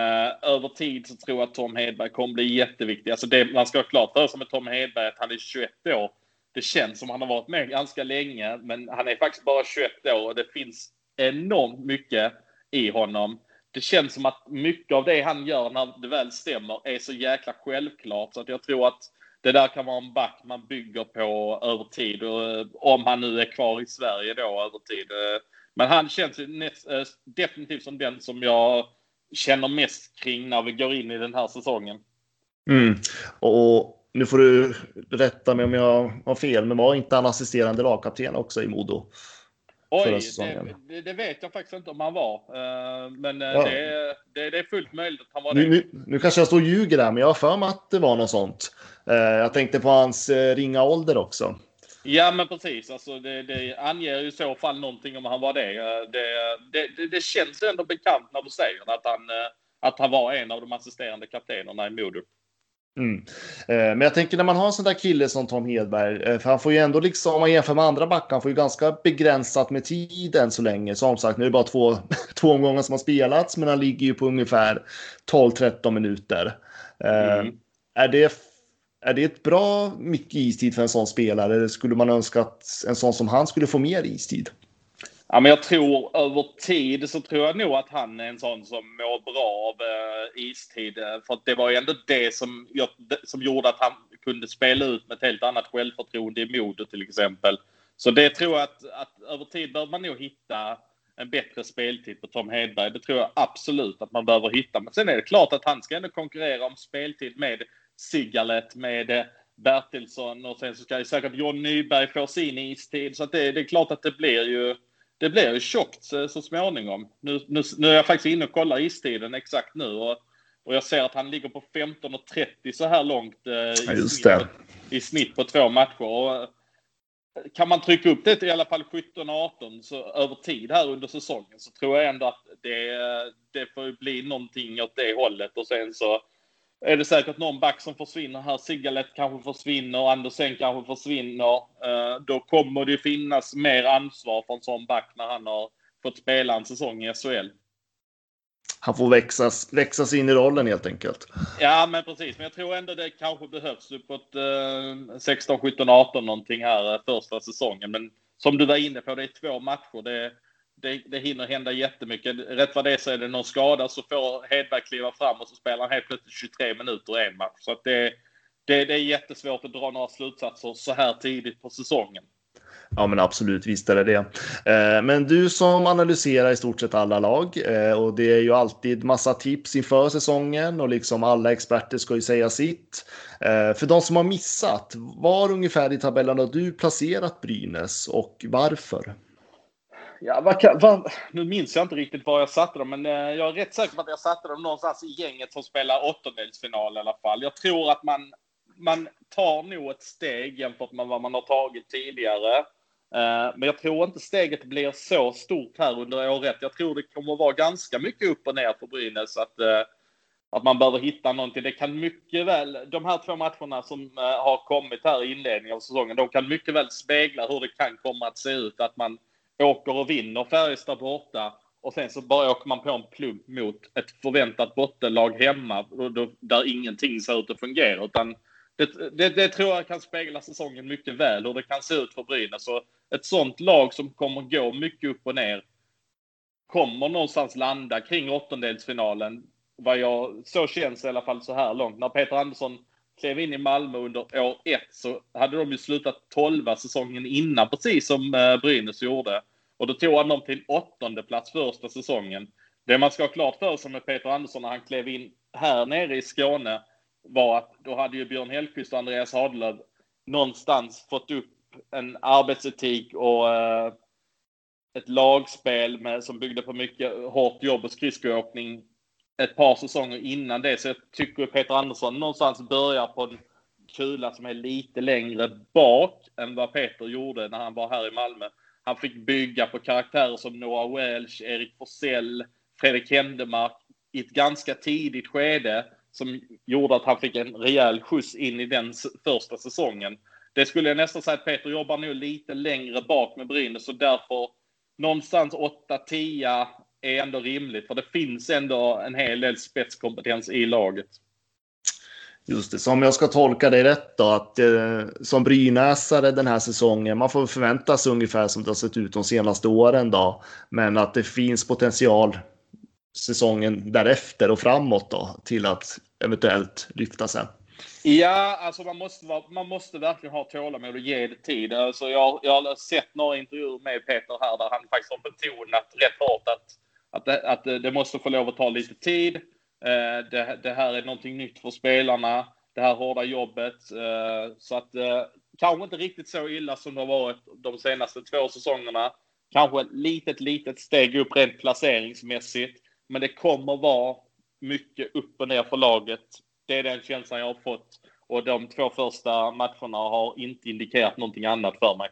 över tid så tror jag att Tom Hedberg kommer bli jätteviktig. Alltså det, man ska ha klart för sig med Tom Hedberg att han är 21 år. Det känns som han har varit med ganska länge, men han är faktiskt bara 21 år och det finns enormt mycket i honom. Det känns som att mycket av det han gör när det väl stämmer är så jäkla självklart så att jag tror att det där kan vara en back man bygger på över tid och eh, om han nu är kvar i Sverige då över tid. Eh, men han känns eh, definitivt som den som jag känner mest kring när vi går in i den här säsongen. Mm. Och nu får du rätta mig om jag har fel, men var inte han assisterande lagkapten också i Modo? Oj, det, det, vet jag faktiskt inte om han var. Eh, men eh, ja. det, det, det, är fullt möjligt att han var nu, det. Nu, nu kanske jag står och ljuger där, men jag har för mig att det var något sånt. Eh, jag tänkte på hans ringa ålder också. Ja, men precis. Alltså, det, det anger ju i så fall någonting om han var det. Det, det, det, känns ändå bekant när du säger att han, att han var en av de assisterande kaptenerna i Modo. Mm. Eh, men jag tänker när man har en sån där kille som Tom Hedberg, eh, för han får ju ändå liksom, om man jämför med andra backar, han får ju ganska begränsat med tid än så länge. Som sagt, nu är det bara två, två omgångar som har spelats, men han ligger ju på ungefär 12-13 minuter. Eh, mm. Är, det, är det ett bra mycket istid för en sån spelare? Eller skulle man önska att en sån som han skulle få mer istid? Ja, men jag tror över tid så tror jag nog att han är en sån som mår bra av eh, istid. Eh, för det var ju ändå det som, jag, som gjorde att han kunde spela ut med ett helt annat självförtroende i Modo till exempel. Så det tror jag att, att över tid behöver man nog hitta en bättre speltid på Tom Hedberg. Det tror jag absolut att man behöver hitta. Men sen är det klart att han ska ändå konkurrera om speltid med Sigalet, med eh, Bertilsson och sen så ska ju säkert John Nyberg få sin istid. Så att det, det är klart att det blir ju det blir ju tjockt så, så småningom. Nu, nu, nu är jag faktiskt inne och kollar istiden exakt nu och, och jag ser att han ligger på 15.30 så här långt eh, i, snitt, i, snitt, på två matcher. Och, eh, kan man trycka upp det till i alla fall 17-18 så över tid här under säsongen så tror jag ändå att det, det får bli någonting åt det hållet och sen så är det säkert någon back som försvinner här. Sigalet kanske försvinner, Andersen kanske försvinner. Eh, då kommer det finnas mer ansvar för en sån back när han har fått spela en säsong i SHL. Han får växas, växas in i rollen helt enkelt. Ja, men precis. Men jag tror ändå det kanske behövs uppåt eh, 16, 17, 18 någonting här eh, första säsongen. Men som du var inne på, det är två matcher. Det, det, det hinner hända jättemycket. Rätt vad det är så är det någon skada så får Hedberg kliva fram och så spelar han helt plötsligt 23 minuter i en match. Så att det, det, det är jättesvårt att dra några slutsatser så här tidigt på säsongen. Ja, men absolut, visst är det det. Eh, men du som analyserar i stort sett alla lag eh, och det är ju alltid massa tips inför säsongen och liksom alla experter ska ju säga sitt. Eh, för de som har missat, var ungefär i tabellen har du placerat Brynäs och varför? Ja, vad kan, vad, nu minns jag inte riktigt var jag satte dem, men eh, jag är rätt säker på att jag satte dem någonstans i gänget som spelar åttondelsfinal i alla fall. Jag tror att man, man tar nog ett steg jämfört med vad man har tagit tidigare. Eh, men jag tror inte steget blir så stort här under året. Jag tror det kommer att vara ganska mycket upp och ner för Brynäs. Att, eh, att man behöver hitta någonting. Det kan mycket väl, de här två matcherna som eh, har kommit här i inledningen av säsongen, de kan mycket väl spegla hur det kan komma att se ut. Att man åker och vinner Färjestad borta och sen så bara åker man på en plump mot ett förväntat bottenlag hemma där ingenting ser ut att fungera. Utan det, det, det, tror jag kan spegla säsongen mycket väl, hur det kan se ut för Brynäs. Så ett sånt lag som kommer gå mycket upp och ner kommer någonstans landa kring åttondelsfinalen. Vad jag, så känns det i alla fall så här långt. När Peter Andersson klev in i Malmö under år ett så hade de ju slutat tolva säsongen innan, precis som eh, Brynäs gjorde. Och då tog han dem till åttonde plats första säsongen. Det man ska ha klart för sig med Peter Andersson när han klev in här nere i Skåne var att då hade ju Björn Hellkvist och Andreas Hadelöv någonstans fått upp en arbetsetik och eh, ett lagspel med, som byggde på mycket hårt jobb och skridskoåkning ett par säsonger innan det. Så jag tycker Peter Andersson någonstans börjar på en kula som är lite längre bak än vad Peter gjorde när han var här i Malmö. Han fick bygga på karaktärer som Noah Welch, Erik Forsell, Fredrik Händemark i ett ganska tidigt skede som gjorde att han fick en rejäl skjuts in i den första säsongen. Det skulle jag nästan säga att Peter jobbar nu lite längre bak med Brynäs och därför någonstans 8-10 är ändå rimligt. För det finns ändå en hel del spetskompetens i laget. Just det, så om jag ska tolka det rätt då, att eh, som brynäsare den här säsongen, man får förvänta sig ungefär som det har sett ut de senaste åren då, men att det finns potential säsongen därefter och framåt då till att eventuellt lyfta sig. Ja, alltså man måste, vara, man måste verkligen ha tålamod och ge det tid. Alltså jag, jag har sett några intervjuer med Peter här där han faktiskt har betonat rätt hårt att, att, det, att det måste få lov att ta lite tid. Eh, det, det här är någonting nytt för spelarna. Det här hårda jobbet. Eh, så att eh, kanske inte riktigt så illa som det har varit de senaste två säsongerna. Kanske ett litet, litet steg upp rent placeringsmässigt. Men det kommer vara mycket upp och ner för laget. Det är den känslan jag har fått. Och de två första matcherna har inte indikerat någonting annat för mig.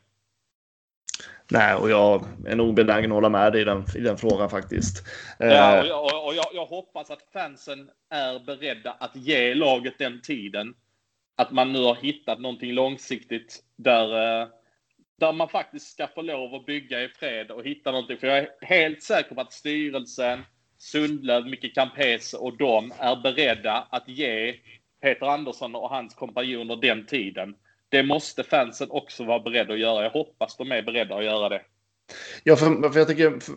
Nej, och jag är nog benägen att hålla med dig i den, i den frågan faktiskt. Ja, och, jag, och jag, jag, hoppas att fansen är beredda att ge laget den tiden. Att man nu har hittat någonting långsiktigt där, eh, där man faktiskt ska få lov att bygga i fred och hitta någonting. För jag är helt säker på att styrelsen, Sundlöv, Micke Campese och de är beredda att ge Peter Andersson och hans kompanjoner den tiden. Det måste fansen också vara beredda att göra. Jag hoppas de är beredda att göra det. Ja, för, för jag tycker... För,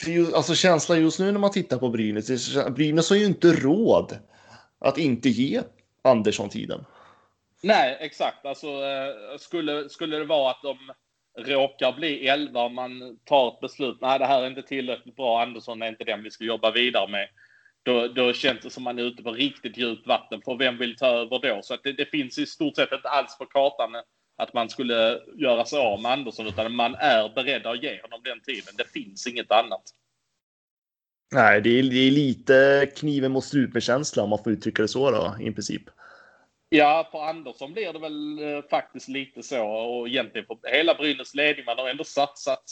för just, alltså känslan just nu när man tittar på Brynäs, Brynäs har ju inte råd att inte ge Andersson tiden. Nej, exakt. Alltså, eh, skulle, skulle det vara att de råkar bli 11 och man tar ett beslut. Nej, det här är inte tillräckligt bra. Andersson är inte den vi ska jobba vidare med. Då, då känns det som man är ute på riktigt djupt vatten. För vem vill ta över då? Så att det, det finns i stort sett inte alls på kartan att man skulle göra sig av med Andersson, utan man är beredd att ge honom den tiden. Det finns inget annat. Nej, det är, det är lite kniven mot strupen-känsla om man får uttrycka det så då, i princip. Ja, för Andersson blir det väl eh, faktiskt lite så och egentligen för hela Brynäs ledning. Man har ändå satsat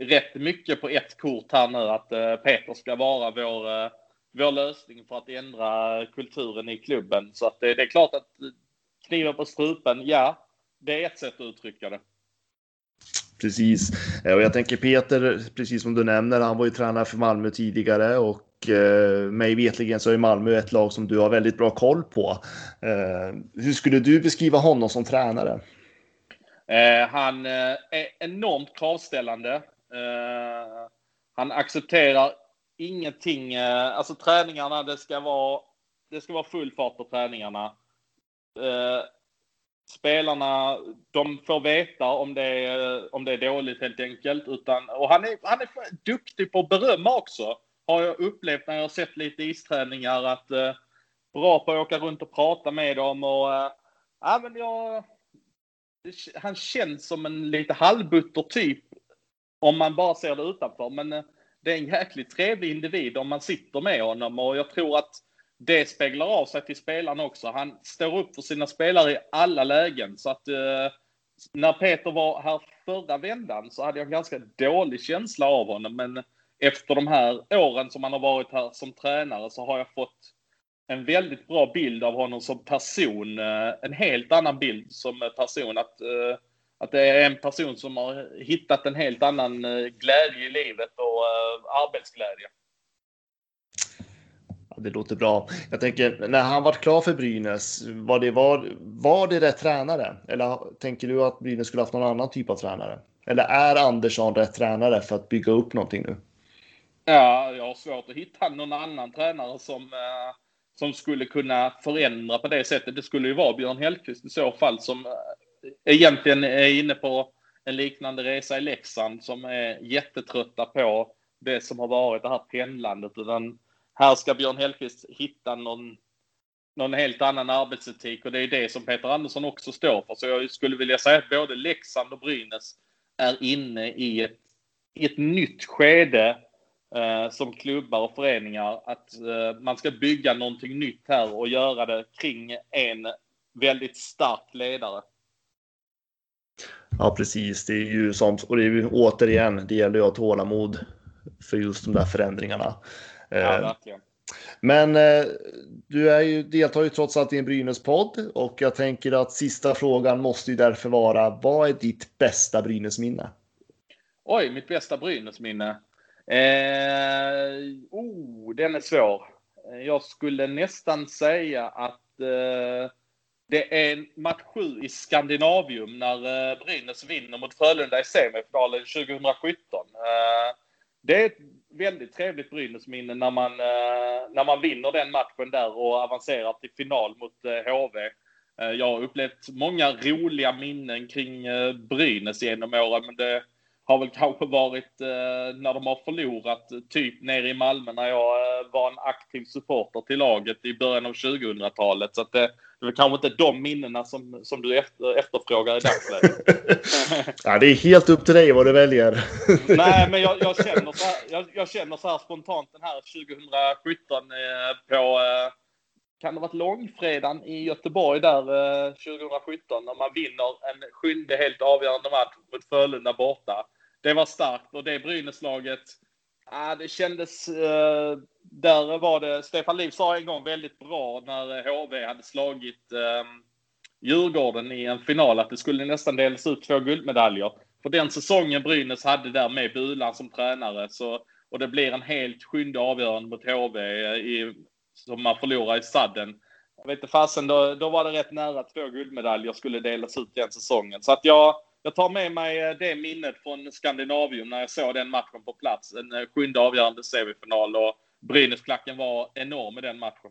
rätt mycket på ett kort här nu att eh, Peter ska vara vår, eh, vår lösning för att ändra kulturen i klubben. Så att det, det är klart att kniven på strupen, ja, det är ett sätt att uttrycka det. Precis, och jag tänker Peter, precis som du nämner, han var ju tränare för Malmö tidigare och eh, mig vetligen så är Malmö ett lag som du har väldigt bra koll på. Eh, hur skulle du beskriva honom som tränare? Eh, han eh, är enormt kravställande. Eh, han accepterar ingenting. Eh, alltså träningarna, det ska vara, det ska vara full fart på träningarna. Eh, spelarna, de får veta om det, är, om det är dåligt helt enkelt. Utan, och han är, han är duktig på att berömma också. Har jag upplevt när jag har sett lite isträningar att eh, bra på att åka runt och prata med dem och eh, ja, men jag, han känns som en lite halvbutter typ om man bara ser det utanför. Men eh, det är en jäkligt trevlig individ om man sitter med honom och jag tror att det speglar av sig till spelarna också. Han står upp för sina spelare i alla lägen. Så att eh, när Peter var här förra vändan så hade jag en ganska dålig känsla av honom. Men efter de här åren som han har varit här som tränare så har jag fått en väldigt bra bild av honom som person. Eh, en helt annan bild som person. Att, eh, att det är en person som har hittat en helt annan eh, glädje i livet och arbetsglädje. Det låter bra. Jag tänker, när han var klar för Brynäs, var det, var, var det rätt tränare? Eller tänker du att Brynäs skulle haft någon annan typ av tränare? Eller är Andersson rätt tränare för att bygga upp någonting nu? Ja, jag har svårt att hitta någon annan tränare som, eh, som skulle kunna förändra på det sättet. Det skulle ju vara Björn Hellkvist i så fall som eh, egentligen är inne på en liknande resa i Leksand som är jättetrötta på det som har varit det här pendlandet. Utan här ska Björn Hellkvist hitta någon, någon helt annan arbetsetik och det är det som Peter Andersson också står för. Så jag skulle vilja säga att både Leksand och Brynäs är inne i ett, i ett nytt skede eh, som klubbar och föreningar. Att eh, man ska bygga någonting nytt här och göra det kring en väldigt stark ledare. Ja, precis. Det är ju som, och det är ju återigen, det gäller ju att ha tålamod för just de där förändringarna. Ja, eh, verkligen. Men eh, du är ju, deltar ju trots allt i en Brynäs-podd och jag tänker att sista frågan måste ju därför vara vad är ditt bästa Brynäs-minne? Oj, mitt bästa Brynäs-minne. Eh, oh, den är svår. Jag skulle nästan säga att eh, det är match 7 i Skandinavium när eh, Brynäs vinner mot Frölunda i semifinalen 2017. Eh, det är ett väldigt trevligt Brynäs-minne när man, eh, när man vinner den matchen där och avancerar till final mot HV. Jag har upplevt många roliga minnen kring Brynäs genom åren, men det har väl kanske varit när de har förlorat, typ nere i Malmö när jag var en aktiv supporter till laget i början av 2000-talet. Så att det, det är kanske inte de minnena som, som du efter, efterfrågar i dagsläget. ja, det är helt upp till dig vad du väljer. Nej, men jag, jag, känner så här, jag, jag, känner så här spontant den här 2017 eh, på, eh, kan det ha varit långfredagen i Göteborg där eh, 2017 när man vinner en sjunde helt avgörande match mot Frölunda borta. Det var starkt och det Brynäslaget Ja, det kändes... Eh, där var det... Stefan Liv sa en gång väldigt bra när HV hade slagit eh, Djurgården i en final att det skulle nästan delas ut två guldmedaljer. För den säsongen Brynäs hade där med Bulan som tränare så, och det blir en helt sjunde avgörande mot HV eh, i, som man förlorar i sadden. Jag vet inte fasen, då, då var det rätt nära att två guldmedaljer skulle delas ut den säsongen. Så att jag, jag tar med mig eh, det minnet från Skandinavium när jag såg den matchen på plats. En eh, sjunde avgörande semifinal och Brynäsklacken var enorm i den matchen.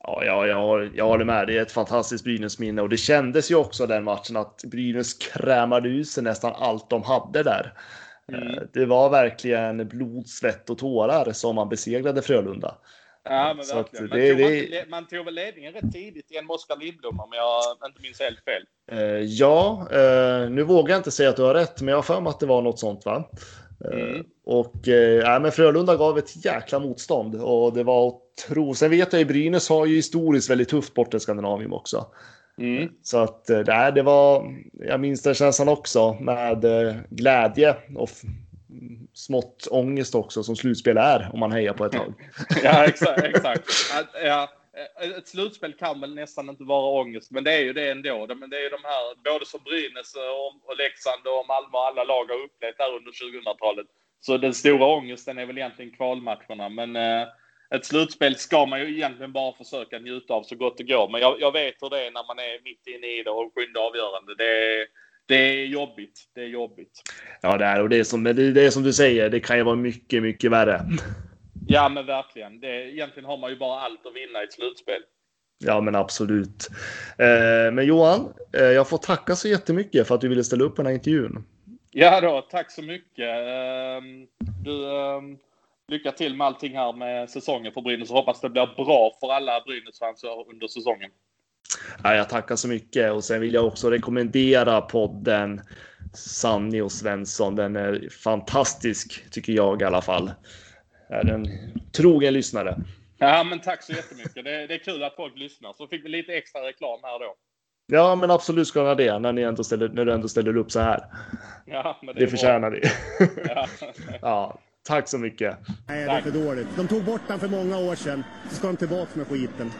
Ja, ja jag, jag håller med. Det är ett fantastiskt Brynäs-minne och det kändes ju också den matchen att Brynäs krämade ut sig nästan allt de hade där. Mm. Eh, det var verkligen blod, svett och tårar som man besegrade Frölunda. Ja, men verkligen. Man, det, tog det... man tog väl ledningen rätt tidigt igen med Oskar Lindblom om jag inte minns helt fel. Uh, ja, uh, nu vågar jag inte säga att du har rätt, men jag har för mig att det var något sånt va? Uh, mm. Och äh, men Frölunda gav ett jäkla motstånd och det var tro. Sen vet jag ju Brynäs har ju historiskt väldigt tufft bort i Skandinavium också. Mm. Så att äh, det var, jag minns den känslan också med glädje och smått ångest också som slutspel är om man hejar på ett lag. ja, exakt. exakt. Ja, ett slutspel kan väl nästan inte vara ångest, men det är ju det ändå. Men det är ju de här, både som Brynäs och Leksand och Malmö och alla lag har upplevt här under 2000-talet. Så den stora ångesten är väl egentligen kvalmatcherna, men eh, ett slutspel ska man ju egentligen bara försöka njuta av så gott det går. Men jag, jag vet hur det är när man är mitt inne i det och sjunde avgörande. Det är, det är jobbigt. Det är jobbigt. Ja, det är och det är som, det är som du säger. Det kan ju vara mycket, mycket värre. Ja, men verkligen. Det, egentligen har man ju bara allt att vinna i ett slutspel. Ja, men absolut. Eh, men Johan, eh, jag får tacka så jättemycket för att du ville ställa upp på den här intervjun. Ja då, tack så mycket. Ehm, du, ehm, lycka till med allting här med säsongen för Brynäs och hoppas det blir bra för alla Brynäs-fans under säsongen. Ja, jag tackar så mycket och sen vill jag också rekommendera podden Sanni och Svensson. Den är fantastisk tycker jag i alla fall. Är en trogen lyssnare. Ja, men tack så jättemycket. Det, det är kul att folk lyssnar. Så fick vi lite extra reklam här då. Ja, men absolut ska jag det när, ni ändå ställer, när du ändå ställer upp så här. Ja, men det, det förtjänar ni. Ja. ja, tack så mycket. Nej, det är för dåligt. De tog bort den för många år sedan. Så ska de tillbaka med skiten.